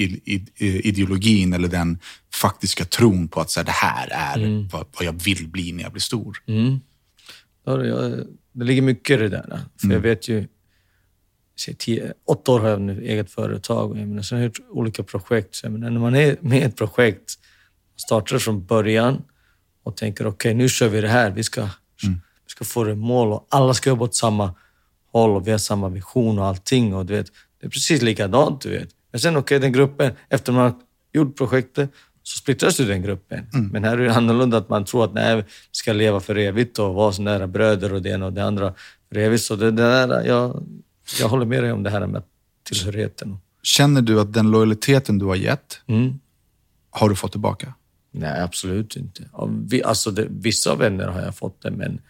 ideologin eller den faktiska tron på att så här, det här är vad, vad jag vill bli när jag blir stor. Mm. Ja, det, ligger mycket i det där. För jag vet ju, säg tio, åtta år har jag nu eget företag och jag menar, sen har jag gjort olika projekt. Så menar, när man är med i ett projekt, startar från början och tänker okej, nu kör vi det här. Vi ska, vi ska få det mål och alla ska jobba åt samma håll och vi har samma vision och allting. Och du vet, det är precis likadant, du vet. Men sen okej, den gruppen, efter man har gjort projektet, så splittras ju den gruppen. Men här är det annorlunda att man tror att nej, vi ska leva för evigt och vara sådana där bröder och det ena och det andra för evigt. Så det, det där, jag, jag håller med dig om det här med tillhörigheten. Känner du att den lojaliteten du har gett, Mm. har du fått tillbaka? Nej, absolut inte. Av vi, alltså det, vissa vänner har jag fått det, men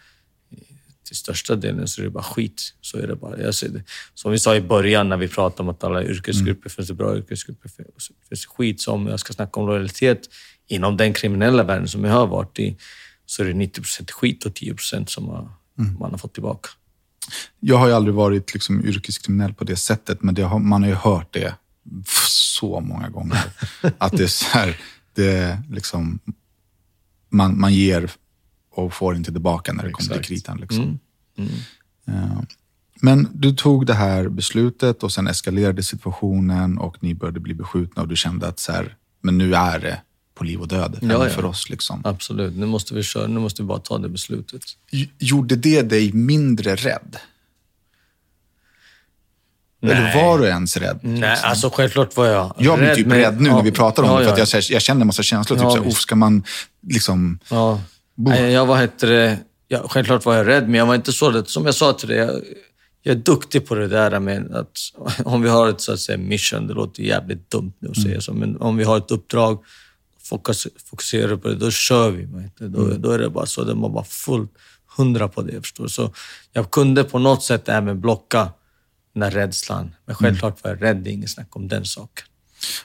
till största delen så är det bara skit. Så är det bara. Jag ser det. Som vi sa i början när vi pratade om att alla yrkesgrupper finns det bra yrkesgrupper. finns det skit. Så om jag ska snacka om lojalitet inom den kriminella världen som jag har varit i, så är det 90 procent skit och 10 procent som har, man har fått tillbaka. Jag har ju aldrig varit liksom yrkeskriminell på det sättet, men det har, man har ju hört det så många gånger. [laughs] att det är så här, det liksom, man, man ger och får inte tillbaka när det kommer till Exakt. kritan. Liksom. Mm. Ja. Men du tog det här beslutet och sen eskalerade situationen och ni började bli beskjutna och du kände att så här, men nu är det på liv och död Ja, ja. för oss. Liksom. Absolut. Nu måste vi köra. Nu måste vi bara ta det beslutet. Gjorde det dig mindre rädd? Eller var du ens rädd? Nej, alltså självklart var jag Jag blir rädd, typ men- rädd nu ja, när vi pratar om ja, det, för att ja. jag, jag känner en massa känslor. Typ så här, visst. "Uff, ska man liksom... Ja. Nej, jag var heter det, ja, självklart var jag rädd, men jag var inte så rädd. Som jag sa till dig, jag, jag är duktig på det där med att [laughs] om vi har ett så att säga, mission, det låter jävligt dumt nu att säga så, men om vi har ett uppdrag, fokus, fokuserar på det, då kör vi. heter det. Då, då är det bara så, det var bara fullt hundra på det. Förstår? Så jag kunde på något sätt även blocka den här rädslan. Men självklart var jag rädd, det är inget snack om den saken.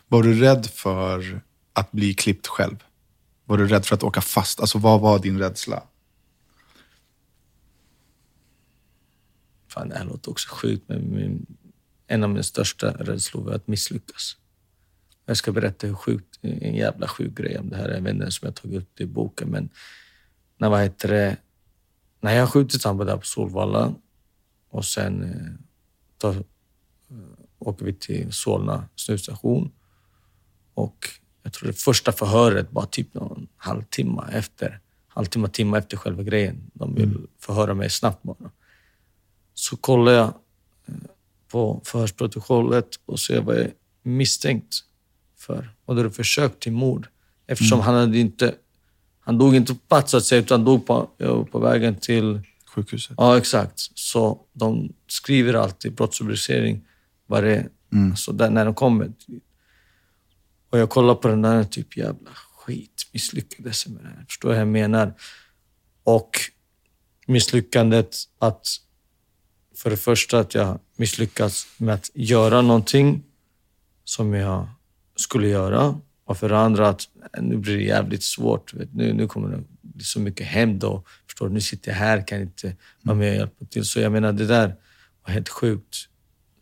Var du rädd för att bli klippt själv? Var du rädd för att åka fast? Alltså vad var din rädsla? fan det här låter också sjukt, men min, en av mina största rädslor var att misslyckas. Jag ska berätta hur sjukt, en jävla sjuk grej om det här. Jag vet inte som jag tagit upp det i boken, men när, vad heter det, när jag skjutit han där på Solvalla och sen eh, tar, eh, åker vi till Solna snusstation. och jag tror det första förhöret var typ någon halvtimme efter, halvtimme, timme efter själva grejen. De vill mm. förhöra mig snabbt bara. Så kollar jag eh, på förhörsprotokollet och ser vad jag är misstänkt för. Och då är det försök till mord. Eftersom mm. han hade inte... Han dog inte på plats så att säga, utan dog på, på vägen till... Sjukhuset? Ja, exakt. Så de skriver alltid brottsrubricering vad det är. Mm. Så där, när de kommer. Och jag kollar på den där typ jävla skit. Misslyckades med det här. Förstår du vad jag menar? Och misslyckandet att för det första att jag misslyckats med att göra någonting som jag skulle göra. Och för det andra att nu blir det jävligt svårt. Vet, nu, nu kommer det bli så mycket hämnd och förstår du, nu sitter jag här, kan inte vara med och hjälpa till. Så jag menar, det där var helt sjukt.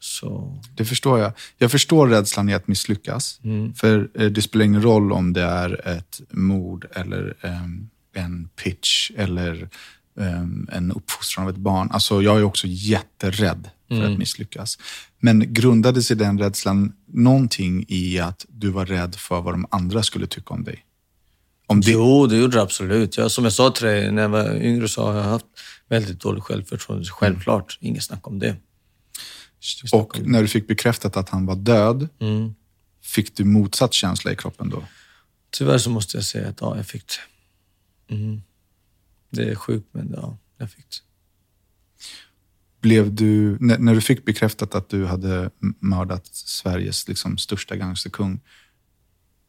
Så... Det förstår jag. Jag förstår rädslan i att misslyckas. Mm. För eh, det spelar ingen roll om det är ett mord eller um, en pitch eller um, en uppfostran av ett barn. Alltså, jag är också jätterädd för mm. att misslyckas. Men grundade sig den rädslan någonting i att du var rädd för vad de andra skulle tycka om dig? Om det... Jo, det gjorde det absolut. Jag, som jag sa till dig, när jag var yngre så har jag haft väldigt dåligt självförtroende. Självklart, mm. inget snack om det. Och när du fick bekräftat att han var död, mm. fick du motsatt känsla i kroppen då? Tyvärr så måste jag säga att ja, jag fick det. Mm. Det är sjukt, men ja, jag fick det. Blev du, när, när, du fick bekräftat att du hade mördat Sveriges liksom, största gangsterkung,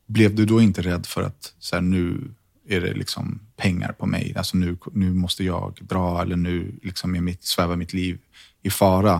blev du då inte rädd för att så här, nu är det liksom pengar på mig? Alltså nu, nu måste jag dra eller nu liksom är mitt, svävar mitt liv i fara.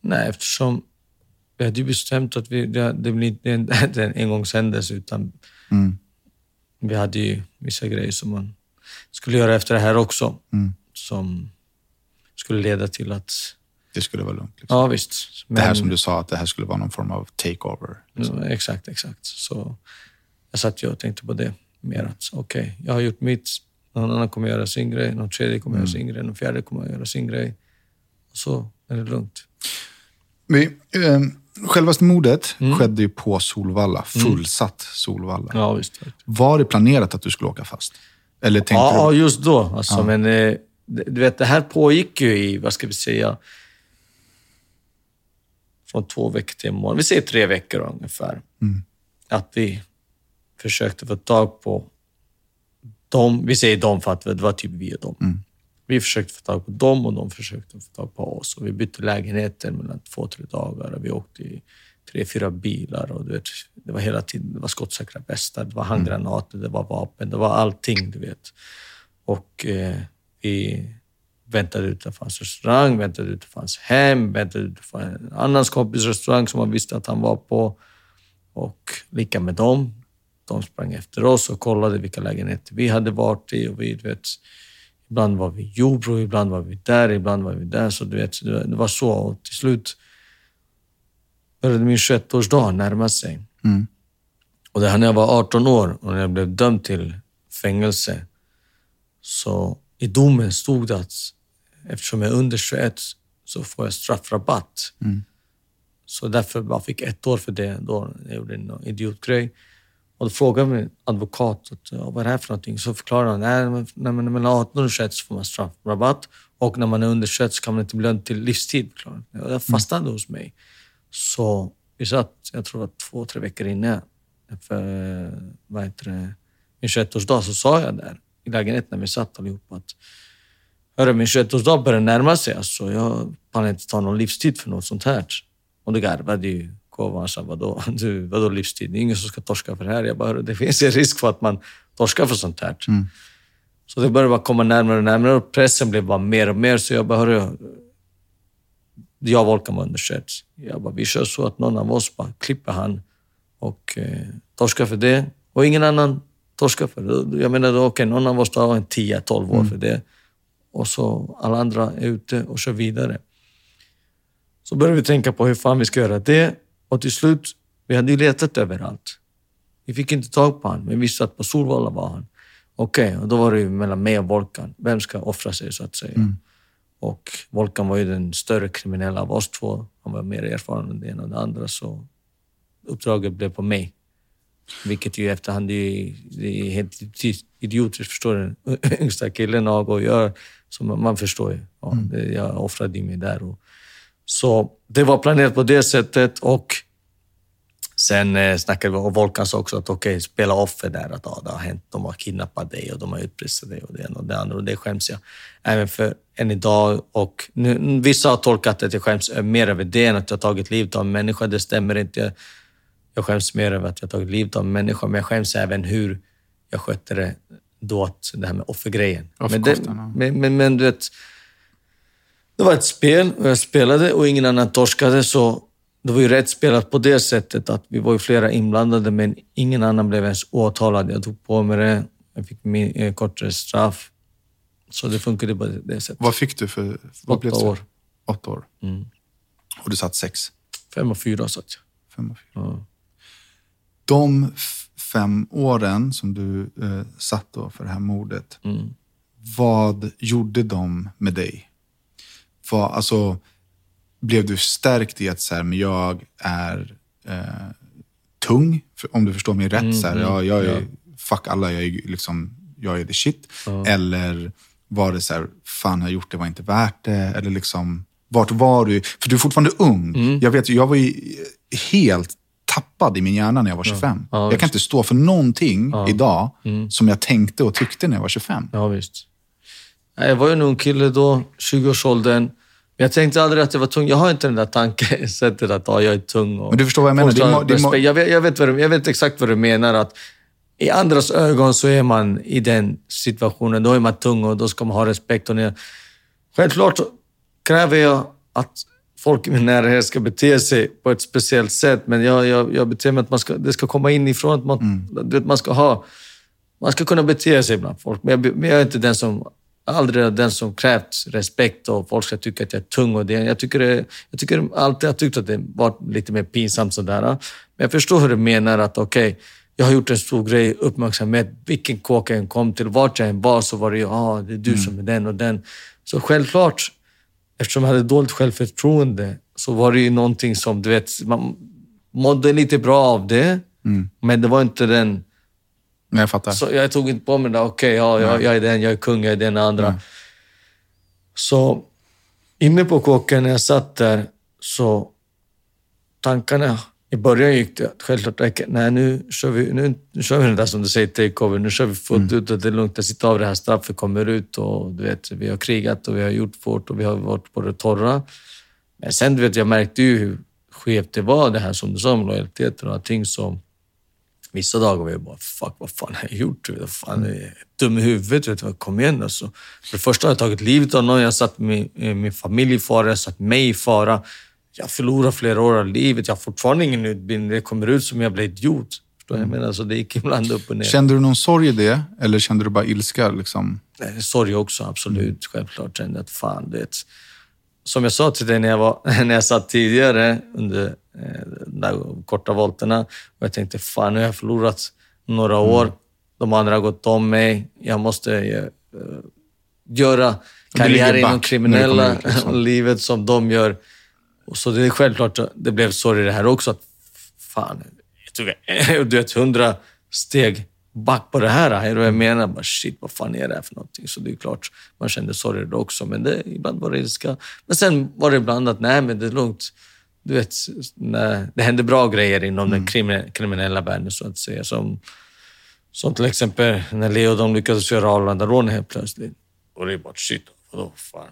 Nej, eftersom vi hade ju bestämt att vi, det, det blir inte en, [laughs] en engångshändelse, utan mm. vi hade ju vissa grejer som man skulle göra efter det här också, mm. som skulle leda till att... Det skulle vara lugnt? Liksom. Ja, visst. Men, det här som du sa, att det här skulle vara någon form av takeover? Liksom. Ja, exakt, exakt. Så jag satt ju och tänkte på det mer. att Okej, okay, jag har gjort mitt, någon annan kommer göra sin grej, någon tredje kommer mm. göra sin grej, någon fjärde kommer göra sin grej. Och så är det lugnt. Vi, eh, Självaste mordet mm. skedde ju på Solvalla, mm. fullsatt Solvalla. Ja, visst. Var det planerat att du skulle åka fast? Eller tänkte ja, du... just då. Alltså, ja. Men eh, du vet, det här pågick ju i, vad ska vi säga, från två veckor till en månad. Vi säger tre veckor ungefär. Mm. Att vi försökte få tag på dem. Vi säger dem för att det var typ vi och dem. Mm. Vi försökte få tag på dem och de försökte få tag på oss. Och vi bytte lägenheter mellan två, tre dagar och vi åkte i tre, fyra bilar. Och du vet, det var hela tiden det var skottsäkra västar, det var handgranater, det var vapen, det var allting. du vet. Och eh, vi väntade ut, det fanns restaurang, väntade ut, det fanns hem, väntade ut, det fanns en annans kompis restaurang som man visste att han var på. Och lika med dem. De sprang efter oss och kollade vilka lägenheter vi hade varit i. Och vi, du vet, ibland var vi i Jordbro, ibland var vi där, ibland var vi där. Så du vet, det var så. Och till slut började min 21-årsdag närma sig. Mm. Och det här när jag var 18 år och när jag blev dömd till fängelse. Så i domen stod det att eftersom jag är under 21 så får jag straffrabatt. Mm. Så därför bara fick ett år för det. Då jag gjorde en idiotgrej. Och då frågade min advokat att, vad är det här för någonting. Så förklarade han att när man är mellan 18 och 21 så får man straffrabatt. Och när man är under 21 så kan man inte bli dömd till livstid. Det fastnade hos mig. Så vi satt, jag tror var två, tre veckor innan för vad heter det, min 21-årsdag så sa jag där i lägenheten när vi satt allihopa att Hörru, min 21-årsdag börjar närma sig. Alltså, jag pallar inte ta någon livstid för något sånt här. Och då garvade ju Kovan. sa, vadå, du, vadå livstid? Det är ingen som ska torska för det här. Jag bara, det finns en risk för att man torskar för sånt här. Mm. Så det började bara komma närmare och närmare och pressen blev bara mer och mer. Så jag bara, hörru, jag och Volkan var under 21. Jag bara, vi kör så att någon av oss bara klipper han och eh, torskar för det. Och ingen annan torskar för det. Jag menar, okej, okay, någon av oss tar en 10-12 år för det. Och så alla andra är ute och kör vidare. Så började vi tänka på hur fan vi ska göra det. Och till slut, vi hade ju letat överallt. Vi fick inte tag på honom, men vi visste att på Solvalla var han. Okej, okay, och då var det mellan mig och Volkan. Vem ska offra sig, så att säga? Mm. Och Volkan var ju den större kriminella av oss två. Han var mer erfaren än det ena och det andra, så uppdraget blev på mig. Vilket ju efterhand är, det är helt idiotiskt, förstår du? Den yngsta killen av och gör, så man, man förstår ju. Ja, Mm. det, jag offrade mig där. Och, så det var planerat på det sättet och sen eh, snackade vi och Volkan sa också att okej, spela offer där. Att ja, det har hänt, de har kidnappat dig och de har utpressat dig och det ena och det andra. Och det skäms jag även för än idag. Och nu, vissa har tolkat att jag skäms mer över det än att jag tagit livet av en människa. Det stämmer inte. Jag, jag skäms mer över att jag tagit livet av en människa, men jag skäms även hur jag skötte det då, att det här med offergrejen. Men, det, men, men, men du vet, det var ett spel och jag spelade och ingen annan torskade, så det var ju rätt spelat på det sättet att vi var ju flera inblandade, men ingen annan blev ens åtalad. Jag tog på mig det, jag fick min, eh, kortare straff. Så det funkade på det, sättet. Vad fick du för... Vad Åtta blev det? år. Åtta år. Mm. Och du satt sex. Fem och fyra satt jag. Fem och fyra. Ja. De fem åren som du eh, satt då för det här mordet, Mm. vad gjorde de med dig? Vad, alltså, blev du stärkt i att så här, men jag är eh, tung, om du förstår mig rätt? så här, mm, ja, jag är, ja. Fuck alla, jag är, liksom, jag är the shit. Ja. Eller var det så här, fan har jag gjort det var inte värt det? Eller liksom, vart var du? För du är fortfarande ung. Mm. Jag vet jag var helt tappad i min hjärna när jag var 25. Ja, jag kan inte stå för någonting idag Mm. som jag tänkte och tyckte när jag var 25. Ja, visst. Jag var ju en ung kille då, 20-årsåldern. Men jag tänkte aldrig att jag var tung. Jag har inte den där tankesättet att ja, jag är tung. Och Men du förstår vad jag menar? Är må- respekt. jag, vet, jag, vet vad du, jag vet exakt vad du menar. Att I andras ögon så är man i den situationen. Då är man tung och då ska man ha respekt. Och när, självklart kräver jag att folk i min närhet ska bete sig på ett speciellt sätt. Men jag, jag, jag beter mig att man ska, det ska komma inifrån. Att man, Mm. vet, man ska ha man ska kunna bete sig bland folk, men jag, men jag är inte den som aldrig den som krävt respekt och folk ska tycka att jag är tung. Och det, jag, tycker det, jag tycker alltid jag tyckt att det var lite mer pinsamt sådär. Men jag förstår hur du menar att okej, jag har gjort en stor grej, uppmärksamhet, vilken kåk jag än kom till, vart jag än var så var det ju, ah, det är du som är den och den. Så självklart, eftersom jag hade dåligt självförtroende, så var det ju någonting som, du vet, man mådde lite bra av det, men det var inte den jag fattar. så jag tog inte på mig det. Okej, ja, jag, jag är den, jag är kung, jag är den andra. Så inne på kåken när jag satt där, så tankarna... I början gick det självklart, okej, nej nu kör vi, nu, nu kör vi det där som du säger, takeover. Nu kör vi fullt ut och det är lugnt. Jag sitter av det här straffet, kommer ut och du vet, vi har krigat och vi har gjort vårt och vi har varit på det torra. Men sen, du vet, jag märkte ju hur skevt det var det här som du sa med lojaliteten och allting. Så Vissa dagar var jag bara, fuck vad fan har jag gjort? Vad fan, jag är dum i huvudet. Vet du, kom igen alltså. För det första har jag tagit livet av någon, jag har satt min, eh, min familj i fara, jag har satt mig i fara. Jag förlorar flera år av livet, jag har fortfarande ingen utbildning. Det kommer ut som jag blir idiot. Förstår du? Jag menar, så det gick ibland upp och ner. Kände du någon sorg i det? Eller kände du bara ilska? Liksom? Nej, sorg också, absolut. Självklart kände jag att fan, det Som jag sa till dig när jag, var, [laughs] när jag satt tidigare under eh, de där korta volterna och jag tänkte fan, nu har jag förlorat några år. Mm. De andra har gått om mig. Jag måste eh, göra karriär inom kriminella ut, liksom. [laughs] livet som de gör. Och så det är självklart, det blev sorg i det här också. Att, fan, jag [laughs] tog du vet, hundra steg back på det här. Är du jag menar? Bara, shit, vad fan är det här för någonting? Så det är klart, man kände sorg då också. Men det, ibland var det ilska. Men sen var det ibland att, nej men det är lugnt. Du vet, när det händer bra grejer inom mm. den kriminella världen så att säga. Som, som till exempel när Leo de lyckades göra Arlanda-rånet helt plötsligt. Och det är bara shit, vadå fan?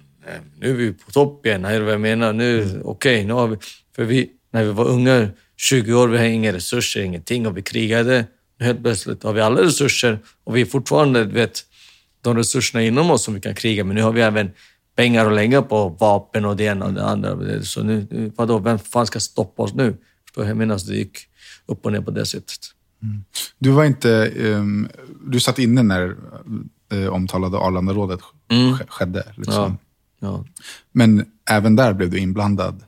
Nu är vi på topp igen, är du vad jag menar? Nu, mm. okej, okay, nu har vi... För vi, när vi var unga, 20 år, vi har inga resurser, ingenting och vi krigade helt plötsligt har vi alla resurser och vi är fortfarande, vet, de resurserna inom oss som vi kan kriga men nu har vi även pengar att lägga på vapen och det ena och det andra. Så nu, vadå, vem fan ska stoppa oss nu? Förstår? Jag menar, det gick upp och ner på det sättet. Mm. Du var inte, um, du satt inne när uh, omtalade Arlandarådet mm. skedde. Liksom. Ja, ja. Men även där blev du inblandad?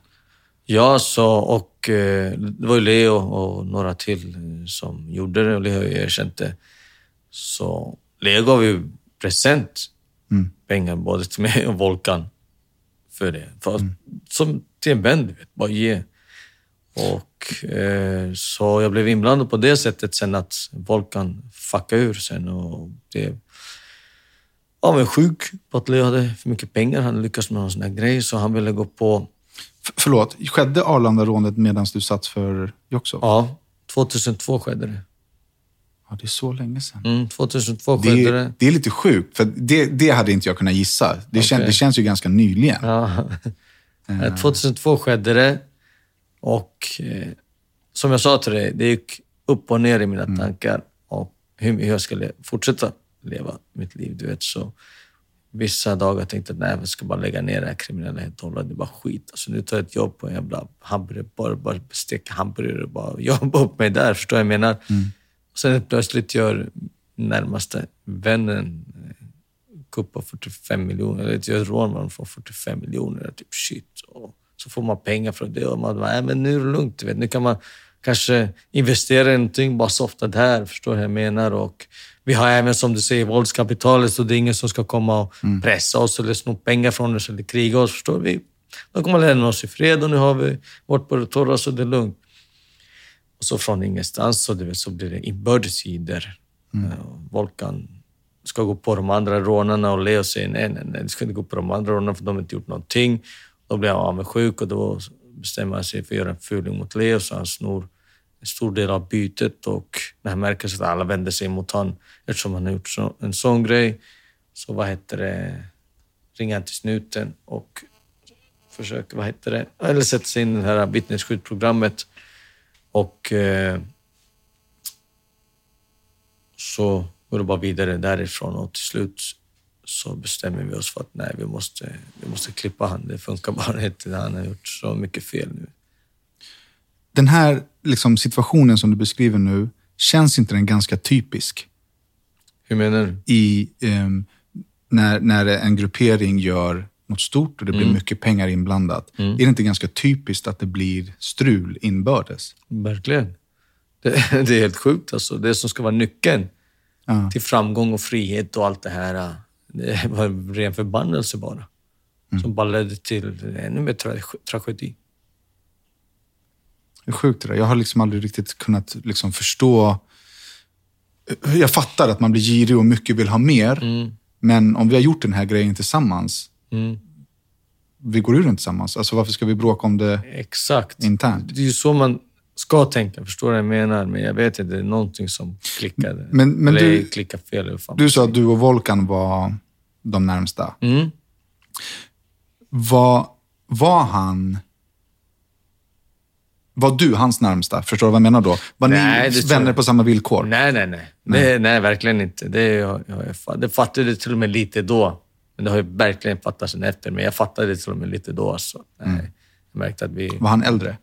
Ja, så, och eh, det var ju Leo och några till som gjorde det och Leo erkänt det. Så Leo gav ju present, mm. pengar både till mig och Volkan för det. För, mm. Som till en vän, du vet, bara ge. Och, eh, så jag blev inblandad på det sättet sen att Volkan fuckade ur sen och det avundsjuk på att Leo hade för mycket pengar. Han lyckades med någon sån här grej så han ville gå på förlåt, skedde Arlanda-rånet medan du satt för Joxo? Ja, 2002 skedde det. Ja, det är så länge sedan. Mm, 2002 skedde det. Det, det är lite sjukt, för det, det hade inte jag kunnat gissa. Det, okay. kän, det känns ju ganska nyligen. Ja. 2002 skedde det och eh, som jag sa till dig, det gick upp och ner i mina mm. tankar om hur jag skulle fortsätta leva mitt liv. Du vet, så Vissa dagar tänkte jag att jag ska bara lägga ner det här kriminella helt och hållet. Det är bara skit. Alltså, nu tar jag ett jobb på en jävla hamburgerbar, bara steka hamburgare och bara [laughs] jobba upp mig där. Förstår du vad jag menar? Mm. Och sen plötsligt gör närmaste vännen kupp på 45 miljoner, eller gör rån man får 45 miljoner. Typ shit. Och så får man pengar från det och man bara, nej men nu är det lugnt. Du vet. Nu kan man kanske investera i någonting, bara softa där. Förstår du vad jag menar? Och vi har även, som du säger, våldskapitalet, så det är ingen som ska komma och mm. pressa oss eller sno pengar från oss eller kriga oss. Förstår vi? De kommer lämna oss i fred och nu har vi varit på det torra så det är lugnt. Och så från ingenstans så, vet, så blir det inbördessidor. Mm. Uh, Volkan ska gå på de andra rånarna och Leo säger nej, nej, nej, du ska inte gå på de andra rånarna för de har inte gjort någonting. Då blir han avundsjuk och då bestämmer han sig för att göra en fuling mot Leo så han snor en stor del av bytet och när han märker att alla vänder sig mot honom eftersom han har gjort så, en sån grej, så vad heter det, ringer han till snuten och försöker, vad heter det, eller sätter sig in i det här vittnesskyddsprogrammet och eh, så går det bara vidare därifrån och till slut så bestämmer vi oss för att nej, vi måste, vi måste klippa han. Det funkar bara inte. Han har gjort så mycket fel nu. Den här liksom, situationen som du beskriver nu, känns inte den ganska typisk? Hur menar du? I, um, när, när en gruppering gör något stort och det blir mm. mycket pengar inblandat. Mm. Är det inte ganska typiskt att det blir strul inbördes? Verkligen. Det, [laughs] det är helt sjukt alltså. Det som ska vara nyckeln ja. till framgång och frihet och allt det här, det var en ren förbannelse bara. Mm. Som bara ledde till ännu mer tra tragedi. Det är sjukt det där. Jag har liksom aldrig riktigt kunnat liksom förstå. Jag fattar att man blir girig och mycket vill ha mer. Mm. Men om vi har gjort den här grejen tillsammans, mm. vi går ur den tillsammans. Alltså varför ska vi bråka om det Exakt. internt? Det är ju så man ska tänka, förstår du vad jag menar? Men jag vet inte, det är någonting som klickade. Men, men Eller du, klickade fel. Du sa att du och Volkan var de närmsta. Mm. Var, var han Var du hans närmsta? Förstår du vad jag menar då? Var Nej, ni vänner jag. på samma villkor? Nej, nej, nej. Det, nej, verkligen inte. Det, jag, jag, jag, det fattade jag till och med lite då. Men det har ju verkligen fattat sen efter. Men jag fattade det till och med lite då. Så, nej, Jag märkte att vi... Var han äldre?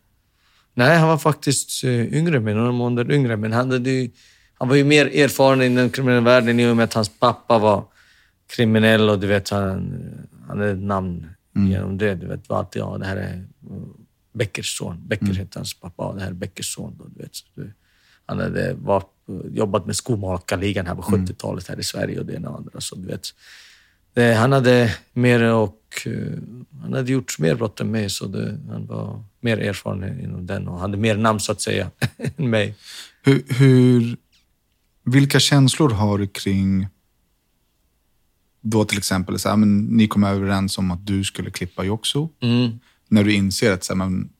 Nej, han var faktiskt eh, yngre, med några månader yngre. Men han, hade ju, han var ju mer erfaren i den kriminella världen i och med att hans pappa var kriminell och du vet, han, han hade ett namn genom det. Du vet, var alltid, ja, det här är Beckers son. Becker hette hans pappa. Ja, det här är Beckers son. Då, du vet. Du, han hade varit, jobbat med skomakarligan här på 70-talet här i Sverige och det ena och andra. Så, du vet, det, han hade mer och eh, han hade gjort mer brott än mig, så det, han var mer erfaren inom den och hade mer namn så att säga [laughs] än mig. Hur, hur, vilka känslor har du kring då till exempel, så här, men ni kom överens om att du skulle klippa Joxo. Mm. När du inser att, så här, men,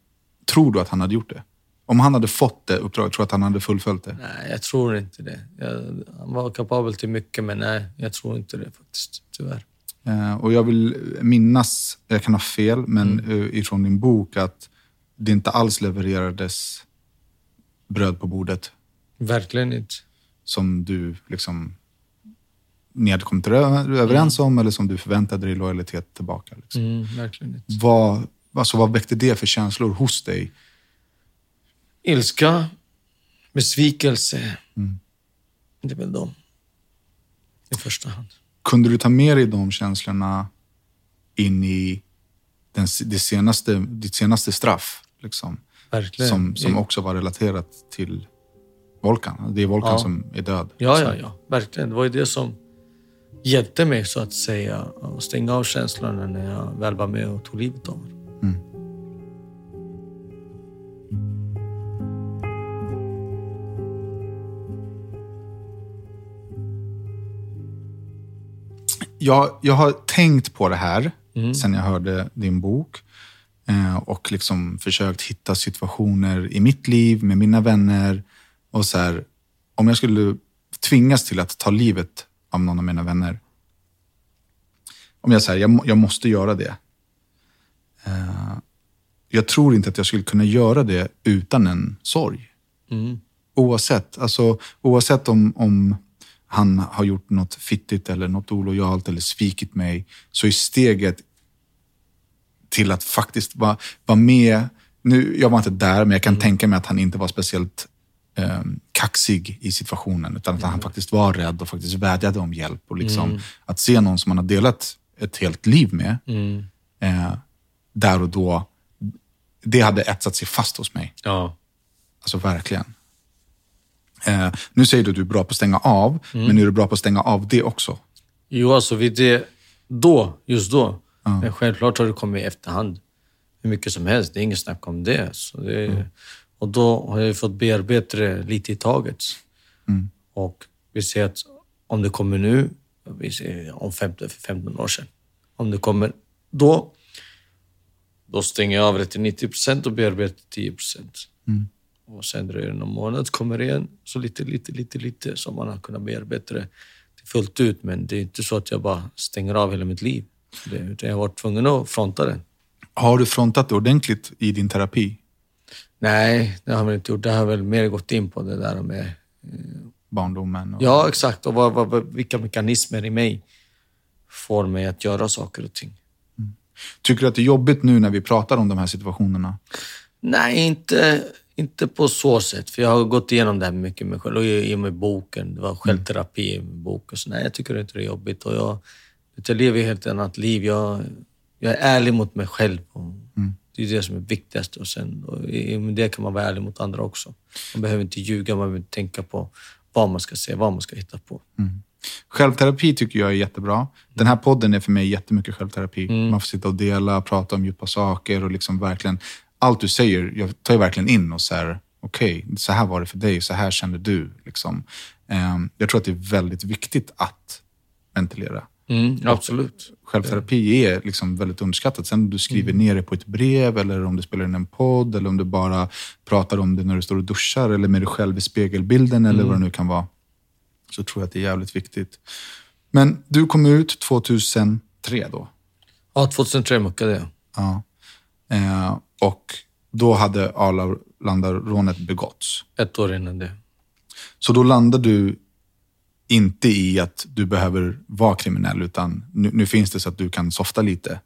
tror du att han hade gjort det? Om han hade fått det uppdraget, tror du att han hade fullföljt det? Nej, jag tror inte det. Jag, han var kapabel till mycket, men nej, jag tror inte det faktiskt, tyvärr. Eh, och jag vill minnas, jag kan ha fel, men Mm. eh, ifrån din bok att det inte alls levererades bröd på bordet Verkligen inte. som du liksom ni hade kommit ö- överens om eller som du förväntade dig lojalitet tillbaka. Liksom. Mm, verkligen inte. Vad, alltså, vad väckte det för känslor hos dig? Ilska, besvikelse. Mm. Det är väl de. I första hand. Kunde du ta med dig de känslorna in i den, det senaste, ditt senaste straff? Liksom, Verkligen. som, som också var relaterat till Volkan. Det är Volkan Ja. som är död. Ja, ja, ja. Verkligen. Det var ju det som hjälpte mig så att säga att stänga av känslorna när jag väl var med och tog livet av honom. Jag, jag har tänkt på det här sen jag hörde din bok. Eh, och liksom försökt hitta situationer i mitt liv med mina vänner. Och så här, om jag skulle tvingas till att ta livet av någon av mina vänner. Om jag säger, jag, jag måste göra det. Eh, jag tror inte att jag skulle kunna göra det utan en sorg. Mm. Oavsett, alltså, oavsett om, om han har gjort något fittigt eller något olojalt eller svikit mig, så är steget till att faktiskt vara, vara med. Nu, jag var inte där, men jag kan tänka mig att han inte var speciellt eh, kaxig i situationen, utan att han faktiskt var rädd och faktiskt vädjade om hjälp. Och liksom, Att se någon som man har delat ett helt liv med, Mm. eh, där och då, det hade etsat sig fast hos mig. Ja. Alltså verkligen. Eh, nu säger du att du är bra på att stänga av, men är du bra på att stänga av det också? Jo, alltså vid det, då, just då. Men självklart har det kommit i efterhand. Hur mycket som helst, det är inget snack om det. Så det Och då har jag fått bearbeta det lite i taget. Och vi ser att om det kommer nu, vi ser om 15, för 15 år sedan. Om det kommer då, då stänger jag av det till 90 procent och bearbetar till 10 procent. Och sen dröjer det någon månad, kommer igen, så lite, lite, lite, lite så man har kunnat bearbeta det fullt ut. Men det är inte så att jag bara stänger av hela mitt liv. Det, utan jag har varit tvungen att fronta det. Har du frontat det ordentligt i din terapi? Nej, det har jag inte gjort. Det har väl mer gått in på det där med... Barndomen? Och... Ja, exakt. Och vad, vad- vilka mekanismer i mig får mig att göra saker och ting. Tycker du att det är jobbigt nu när vi pratar om de här situationerna? Nej, inte, inte på så sätt. För jag har gått igenom det här mycket med själv. Och i och med boken, det var självterapi i min bok. Och så. Nej, jag tycker inte det är jobbigt. Och jag, jag lever helt annat liv. Jag, jag är ärlig mot mig själv. Och Det är det som är viktigast. Och sen, och i med det kan man vara ärlig mot andra också. Man behöver inte ljuga, man behöver inte tänka på vad man ska säga, vad man ska hitta på. Självterapi tycker jag är jättebra. Den här podden är för mig jättemycket självterapi. Man får sitta och dela, prata om djupa saker och liksom verkligen... Allt du säger, jag tar ju verkligen in och så här, okej, så här var det för dig, så här kände du. Liksom. Ehm, Jag tror att det är väldigt viktigt att ventilera. Mm, absolut. Självterapi är liksom väldigt underskattat. Sen om du skriver ner det på ett brev eller om du spelar in en podd eller om du bara pratar om det när du står och duschar eller med dig själv i spegelbilden eller vad det nu kan vara. Så tror jag att det är jävligt viktigt. Men du kom ut 2003 då. Ja, 2003 muckade jag. Ja. Eh, och då hade Arla landar rånet begåtts. Ett år innan det. Så då landar du inte i att du behöver vara kriminell, utan nu, nu finns det så att du kan softa lite.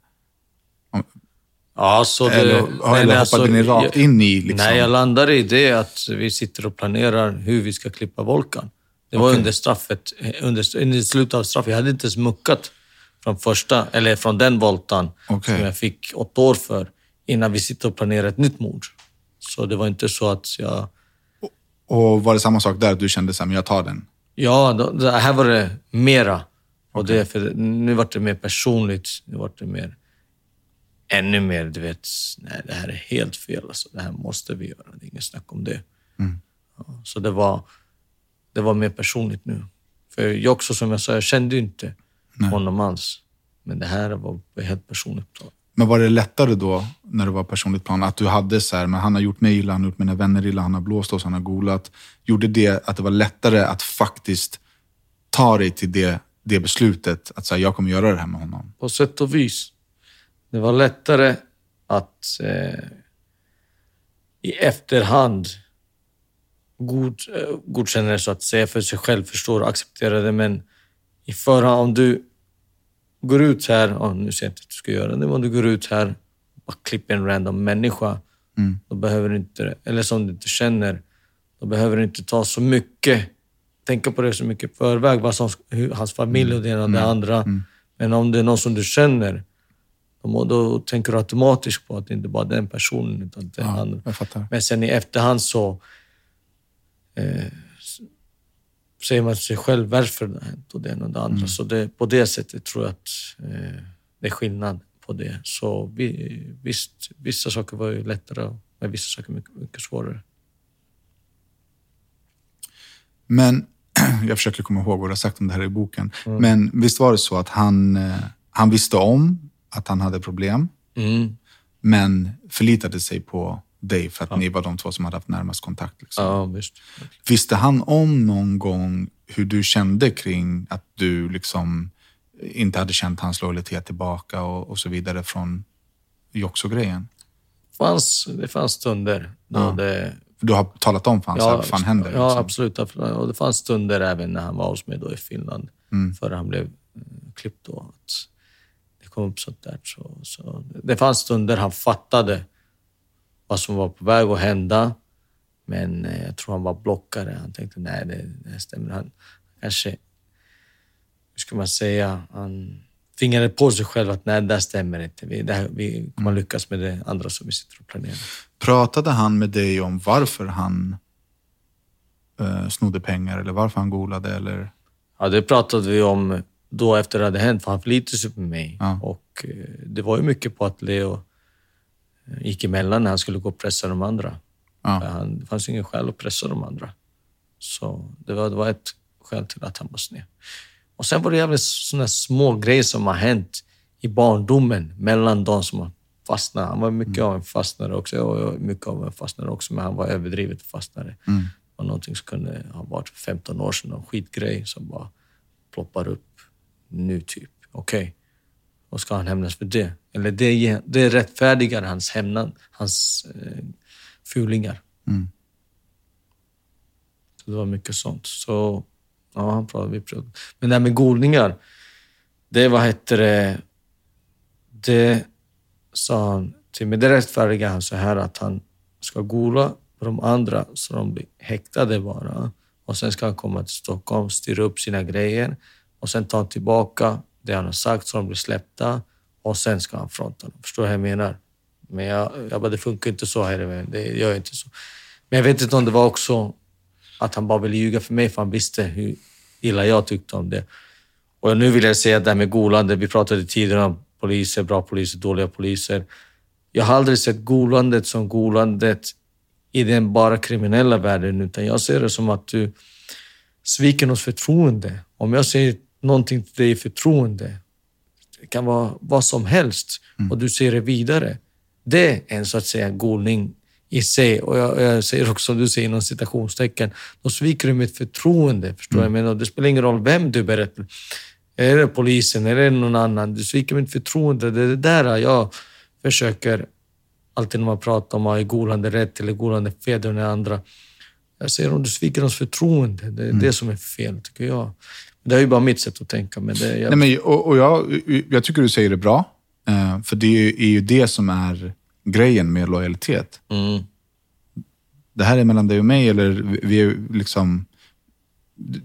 Ja, så det, Eller, eller nej, hoppade alltså, ni rakt in i liksom... Nej, jag landade i det att vi sitter och planerar hur vi ska klippa Volkan. Det var Okej. under straffet, under, under slutet av straffet. Jag hade inte ens muckat från första, eller från den voltan Okej. som jag fick åtta år för innan vi sitter och planerar ett nytt mord. Så det var inte så att jag... Och var det samma sak där, att du kände men jag tar den? Ja, då, det här var det mera. Och det, för nu var det mer personligt. Nu var det mer, ännu mer, du vet, nej det här är helt fel. Alltså, det här måste vi göra. Det är inget snack om det. Ja, så det var, det var mer personligt nu. För jag också, som jag sa, jag kände ju inte honom alls. Men det här var helt personligt plan. Men var det lättare då, när det var personligt plan, att du hade så här, men han har gjort mig illa, han har gjort mina vänner illa, han har blåst oss, han har golat. Gjorde det att det var lättare att faktiskt ta dig till det, det beslutet, att säga jag kommer göra det här med honom? på sätt och vis. Det var lättare att eh, i efterhand god, eh, godkänna det så att säga för sig själv, förstå och acceptera det. Men i förhand, om du går ut här, oh, nu säger jag inte att du ska göra det, men om du går ut här och klipper en random människa, då behöver du inte, eller som du inte känner, då behöver du inte ta så mycket, tänka på det så mycket i förväg, vad som, hans familj och det ena och det andra. Men om det är någon som du känner, då, då tänker du automatiskt på att det inte bara är den personen, utan den Ja, andra. Men sen i efterhand så eh, säger man sig själv varför det har hänt och det ena och det andra. Så det, på det sättet tror jag att eh, det är skillnad på det. Så vi, visst, vissa saker var ju lättare, men vissa saker mycket, mycket svårare. Men [clears throat] jag försöker komma ihåg vad du har sagt om det här i boken. Men visst var det så att han, eh, han visste om att han hade problem, Mm. men förlitade sig på dig för att ni var de två som hade haft närmast kontakt. Liksom. Ja, visst. Visste han om någon gång hur du kände kring att du liksom inte hade känt hans lojalitet tillbaka och, och så vidare från Joxo-grejen? Fanns, det fanns stunder då Ja. det... Du har talat om för honom ja, vad fan händer. Ja, liksom. absolut. Och det fanns stunder även när han var hos mig då i Finland, Mm. före han blev eh, klippt. Då, det kom upp sånt där. Så, så, det fanns stunder han fattade vad som var på väg att hända, men eh, jag tror han var blockare. Han tänkte, nej, det, det stämmer. Han kanske, hur ska man säga, han tvingade på sig själv att nej, det där stämmer inte. Vi, här, vi kommer Mm. lyckas med det andra som vi sitter och planerar. Pratade han med dig om varför han eh, snodde pengar eller varför han golade? Eller? Ja, det pratade vi om då efter det hade hänt, för han förlitade sig på mig. Ja. Och eh, det var ju mycket på att Leo gick emellan när han skulle gå och pressa de andra. Ja. För Han, det fanns ingen skäl att pressa de andra. Så det var, det var ett skäl till att han var sned. Och sen var det jävligt såna små grejer som har hänt i barndomen mellan de som har fastnat. Han var mycket Mm. av en fastnare också. Jag var mycket av en fastnare också, men han var överdrivet fastnare. Mm. Det var någonting som kunde ha varit för 15 år sedan, någon skitgrej som bara ploppar upp nu typ. Okej, vad ska han hämnas för det? Eller det, det rättfärdigar hans hämnan, hans eh, fulingar. Mm. Så det var mycket sånt. Så ja, han pratade, vi pratade. Men det här med golningar, det vad heter det, det sa han till mig. Det rättfärdigar han så här att han ska gola på de andra så de blir häktade bara. Och sen ska han komma till Stockholm, styra upp sina grejer och sen ta tillbaka det han har sagt så de blir släppta och sen ska han fronta dem. Förstår du vad jag menar? Men jag, jag bara, det funkar inte så här i världen. Det gör inte så. Men jag vet inte om det var också att han bara ville ljuga för mig för han visste hur illa jag tyckte om det. Och nu vill jag säga det här med golande. Vi pratade tidigare om poliser, bra poliser, dåliga poliser. Jag har aldrig sett golandet som golandet i den bara kriminella världen, utan jag ser det som att du sviker någons förtroende. Om jag säger någonting till dig i förtroende, det kan vara vad som helst, och du ser det vidare. Det är en så att säga golning i sig. Och jag, jag säger också, som du säger inom citationstecken, då sviker du mitt förtroende. Förstår vad Jag menar, det spelar ingen roll vem du berättar. Är det polisen eller är det någon annan? Du sviker mitt förtroende. Det är det där jag försöker alltid när man pratar om är rätt eller Golan är fel, andra. Jag säger om du sviker hans förtroende. Det är Mm. det som är fel, tycker jag. Det är ju bara mitt sätt att tänka. Men det, jag, Nej, men, och, och jag, jag tycker du säger det bra. Eh, för det är ju, är det som är grejen med lojalitet. mm, Det här är mellan dig och mig, eller vi- är liksom...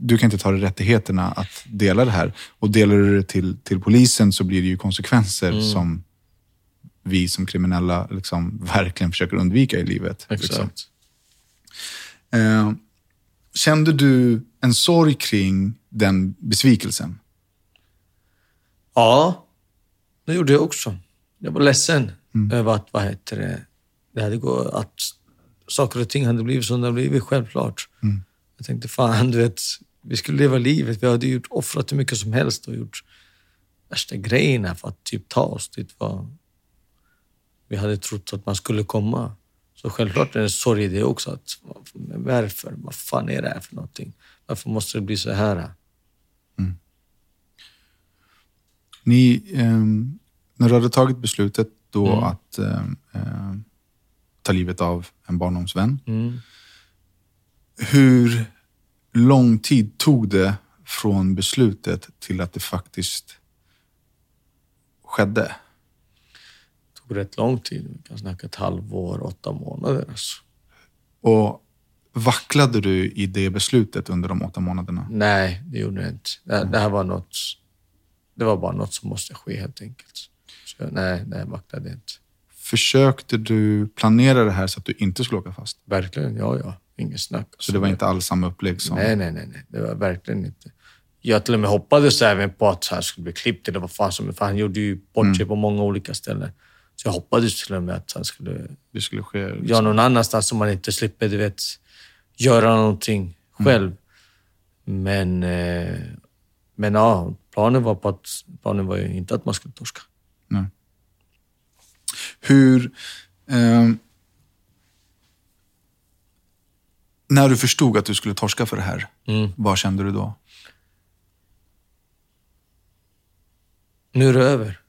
Du kan inte ta dig rättigheterna att dela det här. Och delar du det till, till polisen så blir det ju konsekvenser Mm. som vi som kriminella liksom verkligen försöker undvika i livet. exakt. Liksom. Eh, kände du en sorg kring den besvikelsen? Ja, det gjorde jag också. Jag var ledsen Mm. över att, vad heter det, det hade gått, att saker och ting hade blivit som de hade blivit, självklart. Mm. Jag tänkte, fan du vet, vi skulle leva livet. Vi hade gjort, offrat hur mycket som helst och gjort värsta grejerna för att typ ta oss dit var vi hade trott att man skulle komma. Så självklart är det en sorg i det också. Att, varför? Vad fan är det här för någonting? Varför måste det bli så här? Ni, ehm, när du hade tagit beslutet då Mm. att ehm, ta livet av en barndomsvän. Mm. Hur lång tid tog det från beslutet till att det faktiskt skedde? Det tog rätt lång tid. Vi kan snacka ett halvår, åtta månader. Alltså. Och vacklade du i det beslutet under de åtta månaderna? Nej, det gjorde jag inte. Det, det här var något... Det var bara något som måste ske helt enkelt. Så nej, nej, jag vacklade inte. Försökte du planera det här så att du inte skulle åka fast? Verkligen, ja, ja. Inget snack. Så det var inte alls samma upplägg som... Nej, nej, nej, nej. Det var verkligen inte. Jag till och med hoppades även på att han skulle bli klippt eller vad fan som För han gjorde ju bort sig på många olika ställen. Så jag hoppades till och med att han skulle det skulle ske. göra någon annanstans så man inte slipper, du vet, göra någonting själv. Men, eh, men ja, planen var, på att, planen var inte att man skulle torska. Nej. Hur... ehm, när du förstod att du skulle torska för det här, Mm. vad kände du då? Nu är det över.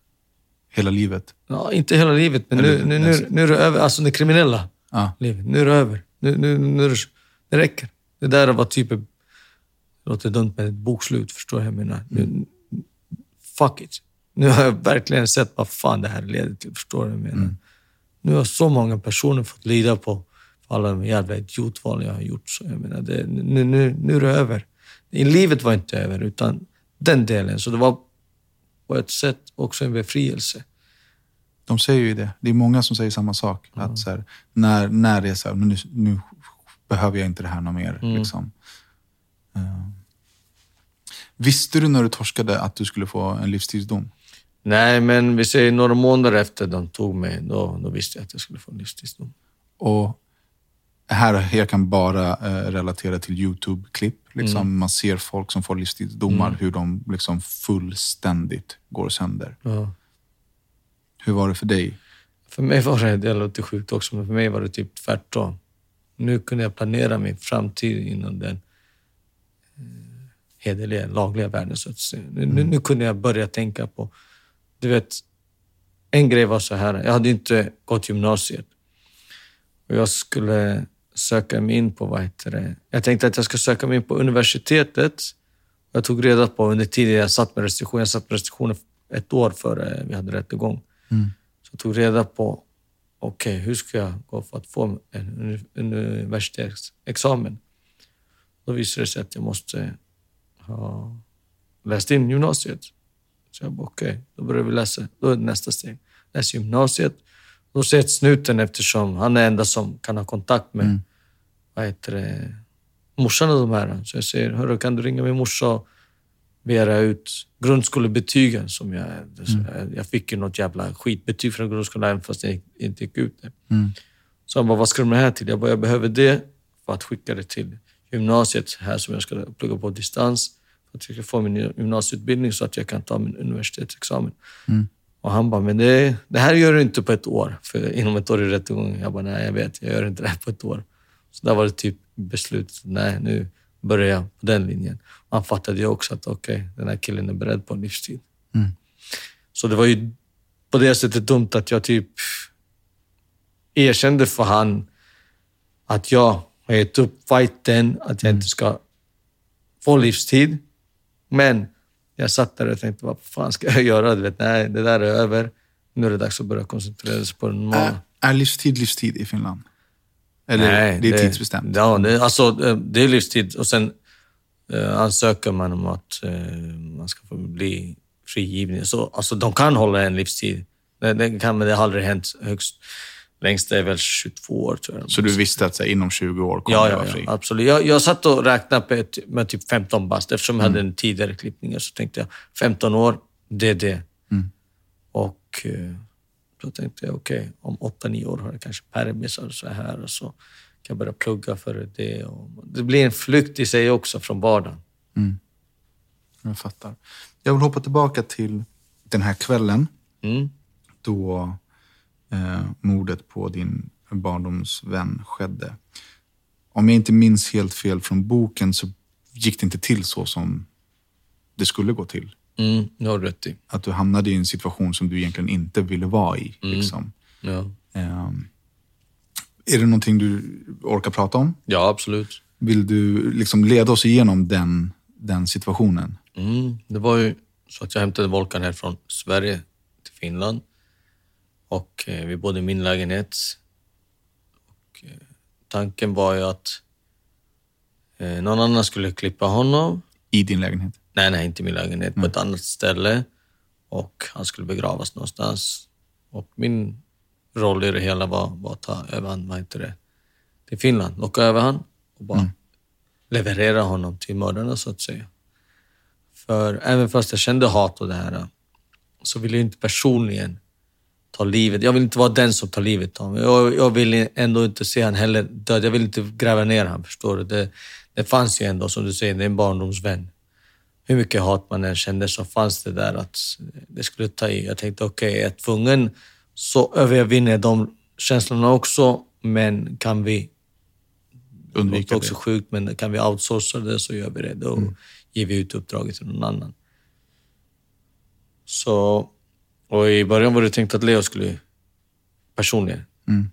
Hela livet? Ja, inte hela livet, men nu, Eller nu, nu, nu är det över. Alltså det kriminella Ja. livet. Nu är det över. Nu, nu, nu det, räcker. Det där var typ... Det låter dumt med ett bokslut, förstår jag vad jag menar. Nu, fuck it. Nu har jag verkligen sett vad fan det här leder till, förstår du vad jag menar? Nu har så många personer fått lida på alla de jävla idiotval jag har gjort. Så jag menar, det, nu, nu, nu är det över. Livet var inte över, utan den delen. Så det var på ett sätt också en befrielse. De säger ju det. Det är många som säger samma sak. Att så här, när, när det är så här, nu, nu behöver jag inte det här något mer. Liksom. Eh, visste du när du torskade att du skulle få en livstidsdom? Nej, men vi säger några månader efter de tog mig, då, då visste jag att jag skulle få livstidsdom. Och här, jag kan bara eh, relatera till YouTube-klipp. Liksom. Mm. Man ser folk som får livstidsdomar, hur de liksom fullständigt går sönder. Ja. Hur var det för dig? För mig var det, det låter sjukt också, men för mig var det typ tvärtom. Nu kunde jag planera min framtid inom den eh, hederliga, lagliga världen. Så att. Nu, nu, nu kunde jag börja tänka på... Du vet, en grej var så här. Jag hade inte gått gymnasiet. Och jag skulle söka mig in på, vad heter det? Jag tänkte att jag ska söka mig in på universitetet. Jag tog reda på under tiden jag satt med restriktioner, jag satt med restriktioner ett år före vi hade rättegång. Så jag tog reda på, okej, hur ska jag gå för att få en uni- en universitetsexamen? Då visade det sig att jag måste ha läst in gymnasiet. Så jag bara, okej, då börjar vi läsa. Då är det nästa steg. Läs gymnasiet. Då säger snuten, eftersom han är enda som kan ha kontakt med vad heter det, morsan och de här. Så jag säger, hörru, kan du ringa min morsa och begära ut grundskolebetygen som jag... Jag fick ju något jävla skitbetyg från grundskolan även fast jag inte gick ut det. Så han bara, vad ska du med det här till? Jag bara, jag behöver det för att skicka det till gymnasiet här som jag ska plugga på distans. För att jag ska få min gymnasieutbildning så att jag kan ta min universitetsexamen. Och han bara, men det, det här gör du inte på ett år. För inom ett år är rättegång. Jag bara, nej jag vet, jag gör inte det här på ett år. Så där var det typ beslutet, nej nu börjar jag på den linjen. Han fattade ju också att okej, den här killen är beredd på en livstid. Så det var ju på det sättet dumt att jag typ erkände för han att jag har gett upp fighten, att jag inte ska få livstid. Men jag satt där och tänkte, vad fan ska jag [laughs] göra? Du vet, nej, det där är över. Nu är det dags att börja koncentrera sig på det normala. Är, är livstid livstid i Finland? Eller det är tidsbestämt? Ja, det, alltså, eh, det är livstid och sen eh, ansöker man om att eh, man ska få bli frigiven. Så, alltså, de kan hålla en livstid. Det, det, kan, men det har aldrig hänt. Högst, längst är väl 22 år, tror jag. Så du visste att så, här, inom 20 år kommer Ja, du ja, vara ja fri? absolut. Jag, jag satt och räknade på ett, med typ 15 bast. Eftersom jag Mm. hade en tidigare klippning så tänkte jag 15 år, det är det. Mm. Och eh, då tänkte jag, okej, om 8-9 år har jag kanske permisar så här och så kan jag börja plugga för det. Och det blir en flykt i sig också från vardagen. Jag fattar. Jag vill hoppa tillbaka till den här kvällen Mm. då eh, mordet på din barndomsvän skedde. Om jag inte minns helt fel från boken så gick det inte till så som det skulle gå till. Mm, det har du rätt i. Att du hamnade i en situation som du egentligen inte ville vara i. Liksom. Ja. Ehm, är det någonting du orkar prata om? ja, absolut. Vill du liksom leda oss igenom den, den situationen? Mm, det var ju så att jag hämtade Volkan här från Sverige till Finland. Och eh, vi bodde i min lägenhet. Och, eh, tanken var ju att eh, någon annan skulle klippa honom. I din lägenhet? Nej, nej, inte i min lägenhet. På ett annat ställe. Och han skulle begravas någonstans. Och min roll i det hela var, var att ta över han, vad heter det, till Finland. Locka över han och bara leverera honom till mördarna så att säga. För även fast jag kände hat och det här så ville jag inte personligen ta livet. Jag vill inte vara den som tar livet av honom. Jag, jag vill ändå inte se han heller död. Jag vill inte gräva ner han, förstår du? Det, det fanns ju ändå, som du säger, det är en barndomsvän. Hur mycket hat man än kände så fanns det där att det skulle ta i. Jag tänkte okej, okay, jag är tvungen så övervinner jag de känslorna också, men kan vi det Undvika låter också det. sjukt, men kan vi outsourca det så gör vi det. Då ger vi ut uppdraget till någon annan. Så, och i början var det tänkt att Leo skulle personligen,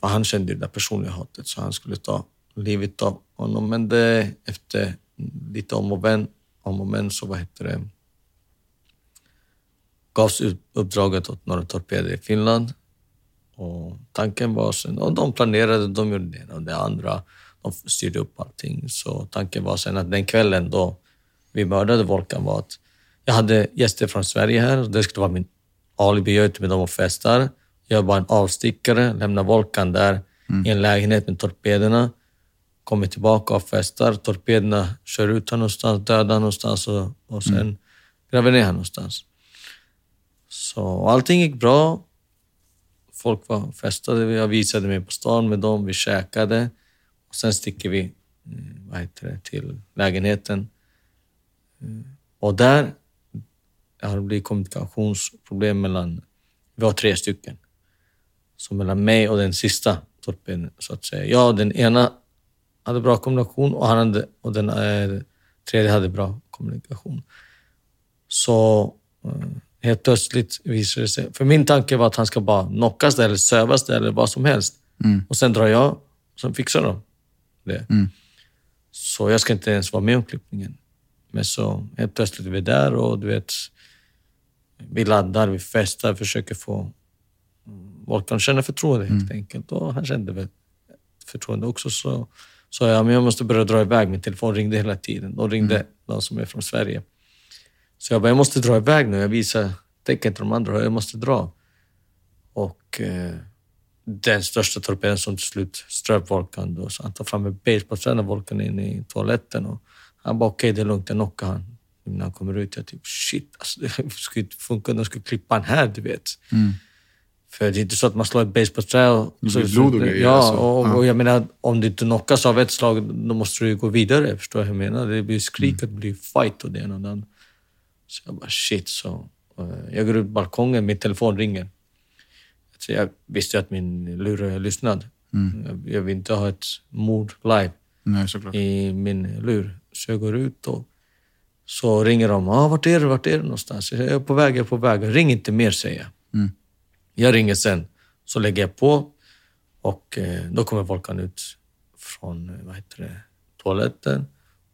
för han kände det där personliga hatet, så han skulle ta livet av honom. Men det, efter lite om och men, om och men så vad heter det, gavs uppdraget åt några torpeder i Finland. Och tanken var sen, och de planerade, de gjorde det ena och det andra. De styrde upp allting. Så tanken var sen att den kvällen då vi mördade Volkan var att jag hade gäster från Sverige här det skulle vara min alibi. Jag är ute med dem och festar. Jag är bara en avstickare, lämnar Volkan där i en lägenhet med torpederna. Kommer tillbaka och festar. Torpederna kör ut honom någonstans, dödar honom någonstans och, och sen gräver ner honom någonstans. Så allting gick bra. Folk var festade. Jag visade mig på stan med dem. Vi käkade. Och sen sticker vi mm, vad heter det, till lägenheten. Mm. Och där har det blivit kommunikationsproblem mellan... Vi var tre stycken. Så mellan mig och den sista torpeden, så att säga. Jag och den ena hade bra kommunikation och, han hade, och den eh, tredje hade bra kommunikation. Så eh, helt plötsligt visade det sig... För min tanke var att han ska bara knockas där eller sövas där eller vad som helst. Och sen drar jag, och sen fixar de det. Så jag ska inte ens vara med om klippningen. Men så helt plötsligt är vi där och du vet, vi laddar, vi festar, försöker få Volkan att känna förtroende helt enkelt. Och han kände väl förtroende också. Så sa jag, men jag måste börja dra iväg. Min telefon ringde hela tiden. De ringde de som är från Sverige. Så jag bara, jag måste dra iväg nu. Jag visar tecken till de andra. Jag måste dra. Och eh, den största torpeden som till slut ströp Volkan. Då, så han tar fram en basebollträ Volkan in i toaletten. Och han bara, okej det är lugnt, jag knockar han. När han kommer ut, jag typ shit, alltså, det skulle inte funka. De skulle klippa han här, du vet. För det är inte så att man slår ett basebollträ. Det blir blod och grejer, Ja, alltså. och, och jag menar, om du inte knockas av ett slag, då måste du gå vidare. Förstår du vad jag menar? Det blir skrik, det blir fight och det ena och det andra. Så jag bara shit, så... eh, Jag går ut på balkongen, min telefon ringer. Så jag visste ju att min lur är lyssnad. Jag, jag vill inte ha ett mord live Nej, i min lur. Så jag går ut och så ringer de. Ah, vart är du? Vart är du någonstans? Jag är på väg, jag är på väg. Ring inte mer, säger jag. Jag ringer sen. Så lägger jag på Och eh, då kommer Volkan ut från eh, vad heter det, toaletten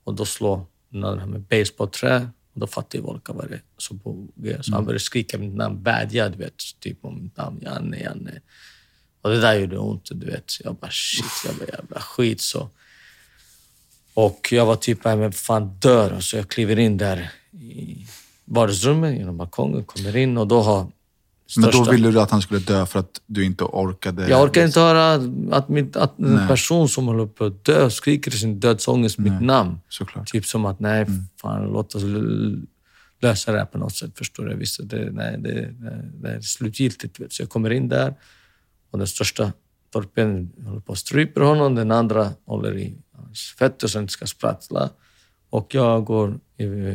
och då slår den här med basebollträ och då fattar ju Volkan vad det är som på G. Så han började skrika mitt namn, vädja du vet, typ om mitt namn, Janne, Janne. Och det där gjorde ont, du vet. Jag bara shit, jag bara jävla skit så. Och jag var typ, nej men fan dör. Så jag kliver in där i vardagsrummet genom balkongen, kommer in och då har Men då största- ville du att han skulle dö för att du inte orkade? jag orkar inte höra att, mitt, att en Nej. person som håller på att dö skriker i sin dödsångest mitt namn. Såklart. Typ som att, nej, fan, låt oss lösa det här på något sätt. Förstår du? Visst, det, nej, det, det, är slutgiltigt. Vet. Så jag kommer in där och den största torpeden håller på att stryper honom. Den andra håller i hans fötter så han inte ska sprattla. Och jag, går,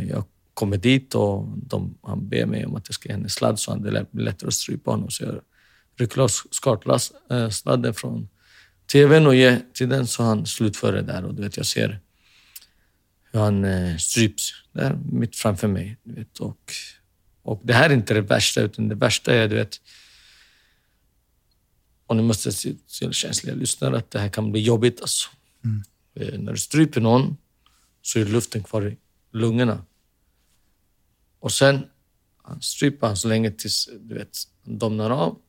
jag kommer dit och de, han ber mig om att jag ska ge henne sladd så han det blir lättare att strypa honom. Så jag rycker loss äh, sladden från tvn och ger till den så han slutför det där. Och du vet, jag ser hur han eh, stryps där mitt framför mig. Du vet, och, och det här är inte det värsta, utan det värsta är, du vet, och nu måste se till känsliga lyssnare att det här kan bli jobbigt. Alltså. Eh, När du stryper någon så är luften kvar i lungorna. Och sen han stryper han så länge tills du vet, han domnar av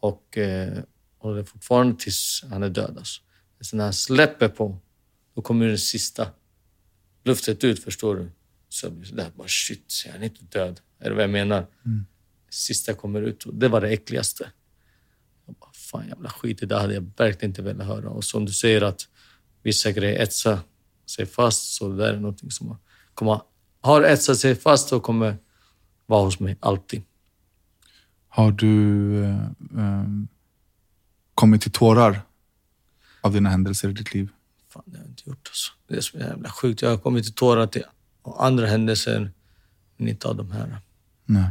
och eh, håller fortfarande tills han är död. Alltså. Sen när han släpper på, då kommer den sista luftet ut, förstår du? Så jag blir sådär, bara shit, han är inte död. Är det vad jag menar? Sista kommer ut och det var det äckligaste. Jag bara, fan jävla skit, det där hade jag verkligen inte velat höra. Och som du säger att vissa grejer etsar sig fast, så det där är någonting som kommer, har etsat sig fast och kommer vara hos mig alltid. Har du eh, eh, kommit till tårar av dina händelser i ditt liv? Fan, det har jag inte gjort alltså. Det är så jävla sjukt. Jag har kommit till tårar till andra händelser, men inte av de här. Nej.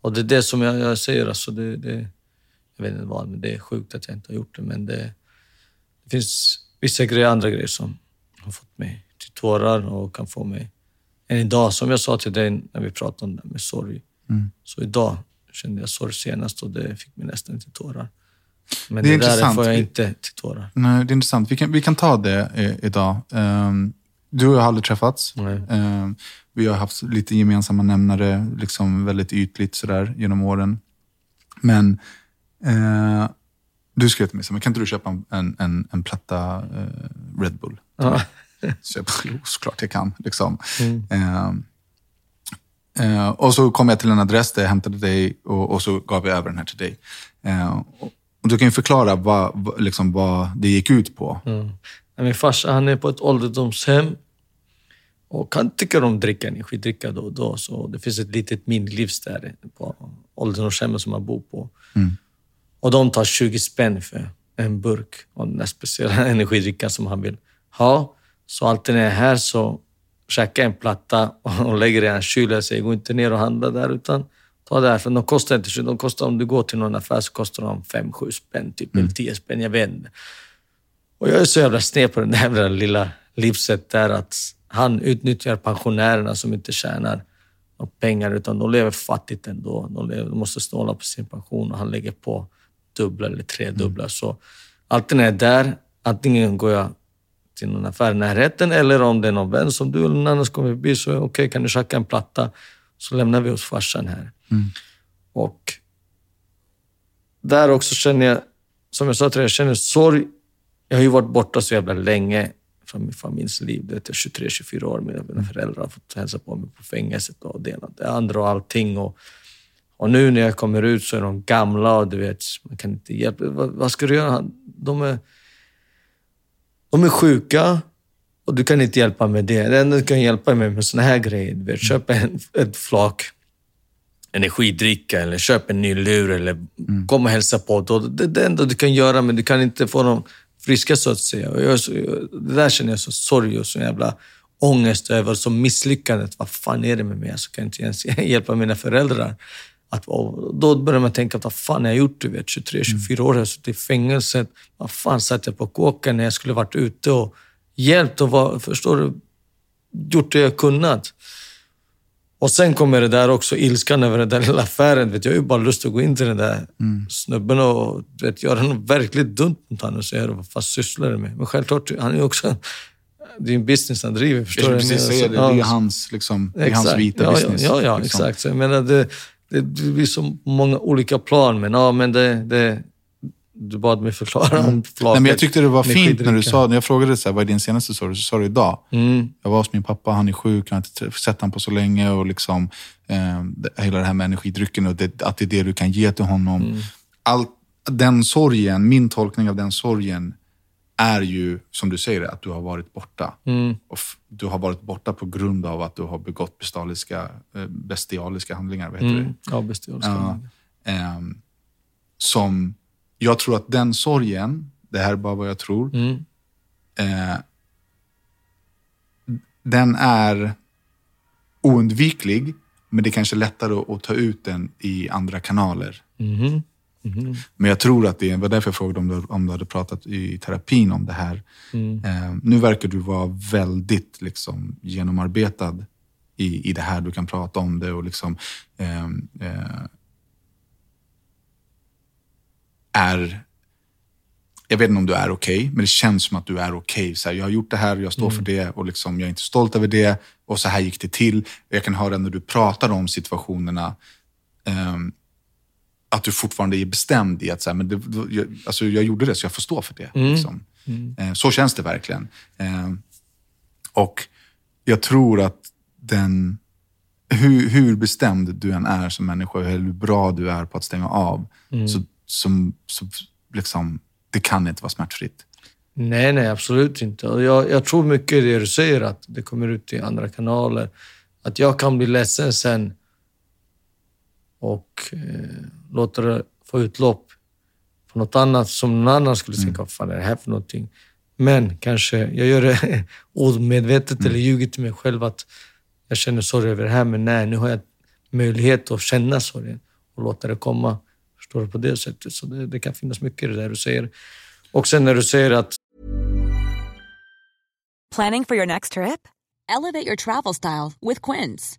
Och det är det som jag, jag säger, alltså det, det, jag vet inte vad, men det är sjukt att jag inte har gjort det. Men det, det finns vissa grejer, andra grejer som har fått mig till tårar och kan få mig... Än idag, som jag sa till dig när vi pratade om det med sorg, så idag kände jag sorg senast och det fick mig nästan till tårar. Men Det det, är där intressant. får jag inte till tårar. Nej, det är intressant. Vi kan, vi kan ta det eh, idag. Ehm, du och jag har aldrig träffats. Ehm, vi har haft lite gemensamma nämnare, liksom väldigt ytligt sådär genom åren. Men eh, du skrev till mig, så, men kan inte du köpa en, en, en platta eh, Red Bull? Ja. [laughs] Så jag bara, jo, såklart jag kan. Liksom. Mm. Ehm, eh, och så kom jag till en adress där jag hämtade dig och, och så gav jag över den här till dig. Ehm, och, du kan ju förklara vad, vad, liksom, vad det gick ut på. Mm. Min farsa han är på ett ålderdomshem och han tycker om dricka energidricka då och då. Så det finns ett litet minilivs där på ålderdomshemmet som han bor på. Och de tar 20 spänn för en burk av den där speciella [laughs] energidrickan som han vill ha. Så alltid när jag är här så käkar jag en platta och lägger i en kyl. Jag säger, gå inte ner och handla där utan ta det här. För de kostar inte så de kostar, Om du går till någon affär så kostar de 5-7 spänn, typ, eller 10 spänn. Jag vet inte. Och jag är så jävla sned på den där lilla livset där att han utnyttjar pensionärerna som inte tjänar pengar utan de lever fattigt ändå. De, lever, de måste snåla på sin pension och han lägger på dubbla eller tredubbla. Så alltid när jag är där, antingen går jag till någon affär i närheten eller om det är någon vän som du eller någon annan som kommer förbi så okej, kan du tjacka en platta? Så lämnar vi hos farsan här. Och där också känner jag, som jag sa till dig, jag känner sorg. Jag har ju varit borta så jävla länge från min familjs liv. Det är 23-24 år. Mina, mina föräldrar har fått hälsa på mig på fängelset och det ena det andra och allting. Och, och nu när jag kommer ut så är de gamla och du vet, man kan inte hjälpa. Vad, vad ska du göra? De är, de är sjuka och du kan inte hjälpa med det. Det enda du kan hjälpa med med såna här grejer, du vet, köp en, ett flak energidricka eller köp en ny lur eller kom och hälsa på. Då. Det är det enda du kan göra, men du kan inte få dem friska så att säga. Och jag, det där känner jag så sorg och så jävla ångest över, så misslyckandet. Vad fan är det med mig? Så kan jag inte ens [laughs] hjälpa mina föräldrar. Att, då börjar man tänka, vad fan har jag gjort? Du vet, 23-24 år, jag har suttit i fängelset. Vad fan satt jag på kåken när jag skulle varit ute och hjälpt och var, förstår du, gjort det jag kunnat. Och sen kommer det där också, ilskan över den där [laughs] lilla affären. Vet, jag har ju bara lust att gå in till den där snubben och vet, göra något verkligt dumt mot honom och säga vad fan sysslar du med? Men självklart, han är också... Det är en business han driver, förstår Jag du? skulle precis säga det. Det är hans, liksom, det är hans vita ja, business. Ja, ja, liksom. exakt. Så jag menar, det, det, blir så många olika plan, men, ja, men det, det, du bad mig förklara om [laughs] flaket. Nej, men jag tyckte det var fint när du sa, när jag frågade så här, vad är din senaste story, så sa du idag. Mm. Jag var hos min pappa, han är sjuk, jag har inte sett honom på så länge och liksom, eh, hela det här med energidrycken och det, att det är det du kan ge till honom. Mm. Allt, den sorgen, min tolkning av den sorgen är ju, som du säger, att du har varit borta. Mm. Och du har varit borta på grund av att du har begått bestialiska, eh, bestialiska handlingar. Vad heter det? Mm. Ja, bestialiska. Ja. Ehm, som, jag tror att den sorgen, det här är bara vad jag tror, Mm. eh, den är oundviklig, men det är kanske lättare att, ta ut den i andra kanaler. Mhm. Men jag tror att det var därför jag frågade om du, om du hade pratat i terapin om det här. Mm. Eh, nu verkar du vara väldigt liksom, genomarbetad i, i det här. Du kan prata om det och liksom eh, eh, är... Jag vet inte om du är okej, men det känns som att du är okej. Så här, Jag har gjort det här, jag står för det och liksom, jag är inte stolt över det. Och så här gick det till. Jag kan höra när du pratar om situationerna ehm, att du fortfarande är bestämd i att så här, men det, jag, alltså, jag gjorde det så jag får stå för det. Liksom. Eh, så känns det verkligen. Eh, och jag tror att den, hur, hur bestämd du än är som människa, hur bra du är på att stänga av, så, som, så liksom, det kan inte vara smärtfritt. Nej, nej, absolut inte. Jag, jag tror mycket i det du säger, att det kommer ut i andra kanaler. Att jag kan bli ledsen sen och eh, låter det få utlopp på något annat som någon annan skulle tänka, vad fan är det här för någonting? Men kanske jag gör det [laughs] omedvetet mm. eller ljuger till mig själv att jag känner sorg över det här, men nej, nu har jag möjlighet att känna sorgen och låta det komma. Förstår du på det sättet? Så det, det kan finnas mycket i det där du säger. Och sen när du säger att Planning for your next trip? Elevate your travel style with Quince.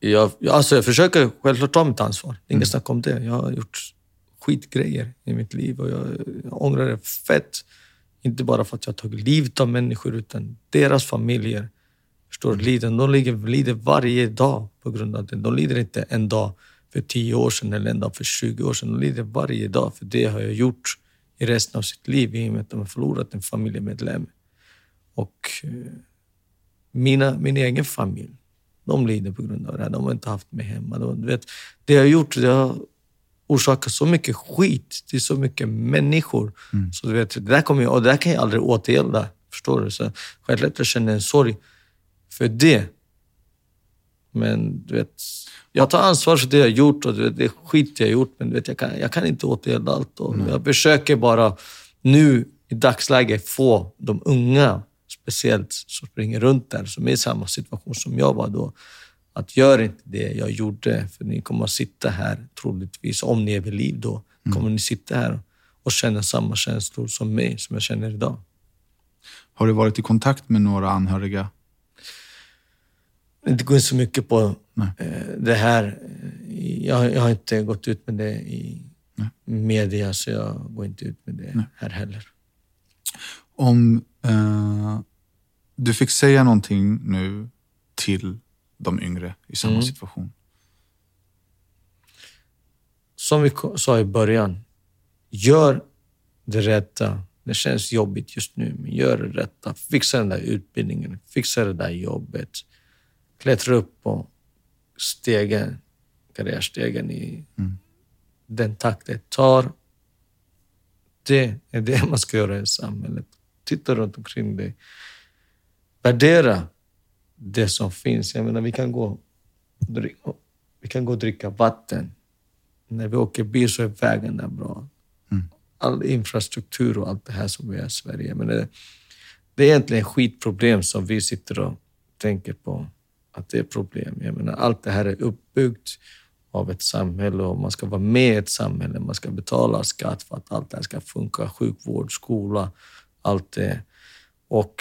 Jag, alltså jag försöker självklart ta mitt ansvar. Inget snack om det. Jag har gjort skitgrejer i mitt liv och jag, jag ångrar det fett. Inte bara för att jag har tagit livet av människor, utan deras familjer. Förstår du? Lider. De lider, lider varje dag på grund av det. De lider inte en dag för 10 år sedan eller en dag för 20 år sedan. De lider varje dag, för det har jag gjort i resten av sitt liv i och med att de har förlorat en familjemedlem. Och eh, mina, min egen familj, de lider på grund av det här. De har inte haft mig hemma. De, vet, det jag har gjort, det har orsakat så mycket skit till så mycket människor. Så du vet, det där, kommer jag, och det där kan jag aldrig återgälda. Förstår du? Så självklart jag känner en sorg för det. Men du vet, jag tar ansvar för det jag har gjort och vet, det är skit jag har gjort. Men du vet, jag, kan, jag kan inte återgälda allt. Och jag försöker bara nu i dagsläget få de unga, speciellt som springer runt där, som är i samma situation som jag var då, att gör inte det jag gjorde, för ni kommer att sitta här troligtvis, om ni är vid liv då, kommer ni sitta här och känna samma känslor som mig, som jag känner idag. Har du varit i kontakt med några anhöriga? inte gå in så mycket på Nej. eh, det här. Jag, jag har inte gått ut med det i media, så jag går inte ut med det här heller. Om eh, du fick säga någonting nu till de yngre i samma Mm. situation? Som vi sa i början, gör det rätta. Det känns jobbigt just nu, men gör det rätta. Fixa den där utbildningen, fixa det där jobbet. Klättra upp på stegen, karriärstegen i den takt det tar. Det är det [laughs] man ska göra i samhället. Titta runt omkring dig. Värdera det som finns. Jag menar, vi kan gå och vi kan gå och dricka vatten. När vi åker bil så är vägarna bra. All infrastruktur och allt det här som vi har i Sverige. Men det, det är egentligen skitproblem som vi sitter och tänker på att det är problem. Jag menar, allt det här är uppbyggt av ett samhälle och man ska vara med i ett samhälle. Man ska betala skatt för att allt det här ska funka. Sjukvård, skola, allt det. Och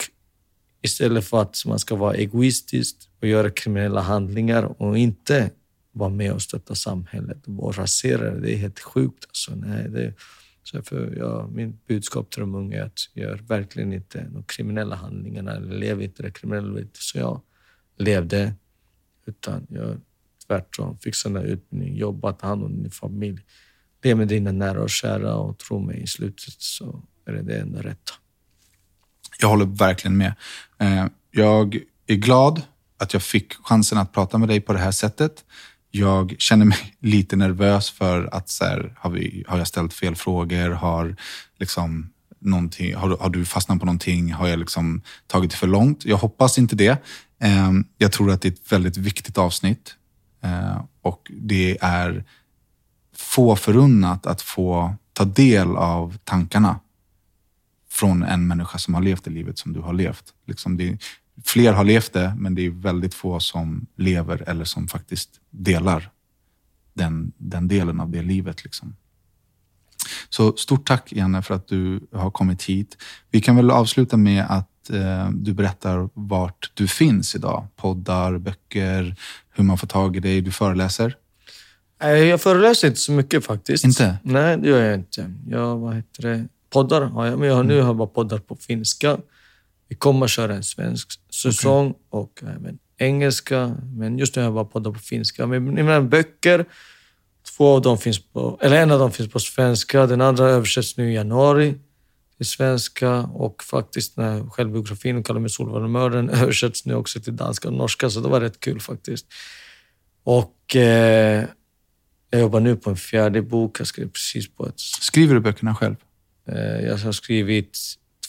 istället för att man ska vara egoistisk och göra kriminella handlingar och inte vara med och stötta samhället och rasera det. Det är helt sjukt. Alltså, nej, det, så för, ja, min budskap till de unga är att gör verkligen inte de kriminella handlingarna lev inte det kriminella livet som jag levde. Utan gör tvärtom. Fixa den utbildning, jobba, ta hand om din familj. Lev med dina nära och kära och tro mig, i slutet så är det det enda rätta. Jag håller verkligen med. Eh, jag är glad att jag fick chansen att prata med dig på det här sättet. Jag känner mig [laughs] lite nervös för att så här, har, vi, har jag ställt fel frågor? Har, liksom, någonting, har, har du fastnat på någonting? Har jag liksom tagit det för långt? Jag hoppas inte det. Eh, jag tror att det är ett väldigt viktigt avsnitt. Eh, och det är få förunnat att få ta del av tankarna från en människa som har levt det livet som du har levt. Liksom det, fler har levt det, men det är väldigt få som lever eller som faktiskt delar den, den delen av det livet. Liksom. Så stort tack, Janne, för att du har kommit hit. Vi kan väl avsluta med att eh, du berättar vart du finns idag. Poddar, böcker, hur man får tag i dig. Du föreläser. Nej, Jag föreläser inte så mycket faktiskt. Inte? Nej, det gör jag inte. Jag, vad heter det? Poddar har jag, men jag, nu har jag bara poddar på finska. Vi kommer att köra en svensk säsong och även engelska, men just nu har jag bara poddar på finska. Men mina böcker, två av dem finns på, eller en av dem finns på svenska, den andra översätts nu i januari till svenska och faktiskt den här självbiografin, kallar mig Solvarmördaren, [laughs] översätts nu också till danska och norska, så det var rätt kul faktiskt. Och eh, jag jobbar nu på en fjärde bok. Jag skrev precis på ett... Skriver du böckerna själv? Eh, jag har skrivit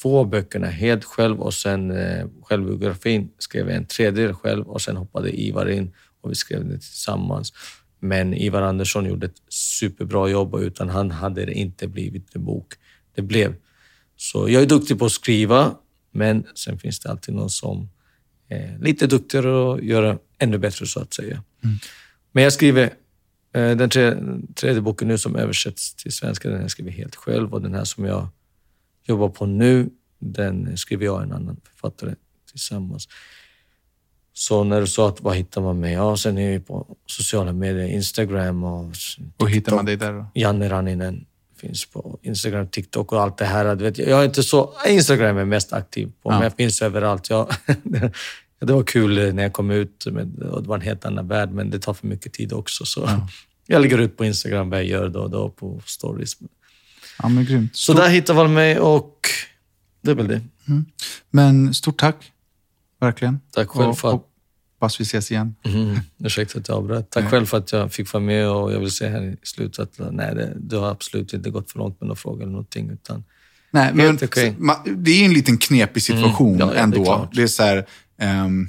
två böckerna helt själv och sen eh, självbiografin skrev jag en tredjedel själv och sen hoppade Ivar in och vi skrev det tillsammans. Men Ivar Andersson gjorde ett superbra jobb och utan han hade det inte blivit en bok. Det blev. Så jag är duktig på att skriva, men sen finns det alltid någon som är lite duktigare och göra ännu bättre så att säga. Men jag skriver den tre, tredje boken nu som översätts till svenska, den här skriver jag helt själv och den här som jag jobbar på nu, den skriver jag och en annan författare tillsammans. Så när du sa att vad hittar man mig? Ja, sen är jag på sociala medier, Instagram och Och hittar man dig där då? Janne Ranninen finns på Instagram, TikTok och allt det här. Du vet, jag är inte så... Instagram är mest aktiv på, men jag finns överallt. Jag, [laughs] det var kul när jag kom ut, det var en helt annan värld, men det tar för mycket tid också. Så [laughs] Jag lägger ut på Instagram vad jag gör då och då på stories. Ja, men grymt. Så där hittar man mig och det är väl det. Men stort tack. Verkligen. Tack själv för att... Hoppas vi ses igen. Mm, ursäkta att jag avbröt. Tack själv för att jag fick vara med och jag vill säga här i slutet att nej, det, du har absolut inte gått för långt med någon fråga eller någonting. Utan Nej, men ma- det är en liten knepig situation Mm, ja, ja, det är ändå. Det är så här... ehm,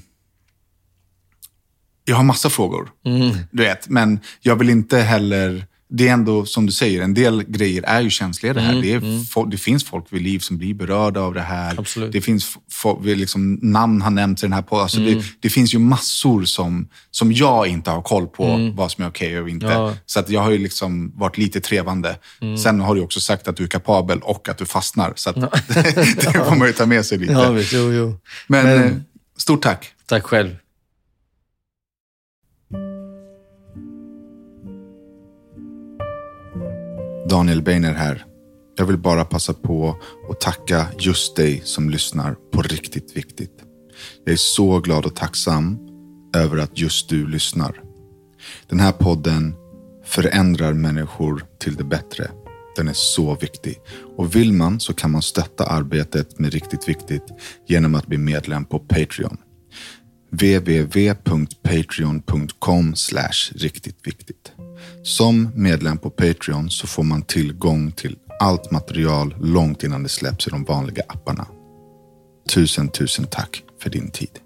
jag har massa frågor, Mm. du vet. Men jag vill inte heller... Det är ändå, som du säger, en del grejer är ju känsliga det här. det, är, fo- det finns folk vid liv som blir berörda av det här. Mm, Absolut. Det finns liksom, namn har nämnts i den här podden. Alltså Mm. det, det finns ju massor som, som jag inte har koll på vad som är okej och inte. Mm. Ja. Så att jag har ju liksom varit lite trevande. Sen har du också sagt att du är kapabel och att du fastnar. Så att [laughs] det får man ju ta med sig lite. Ja, visst, jo, jo. Men, Men- eh, stort tack. Tack själv. Daniel Beiner här. Jag vill bara passa på att tacka just dig som lyssnar på Riktigt Viktigt. Jag är så glad och tacksam över att just du lyssnar. Den här podden förändrar människor till det bättre. Den är så viktig. Och vill man så kan man stötta arbetet med Riktigt Viktigt genom att bli medlem på Patreon. www.patreon.com riktigt viktigt. Som medlem på Patreon så får man tillgång till allt material långt innan det släpps i de vanliga apparna. Tusen, tusen tack för din tid.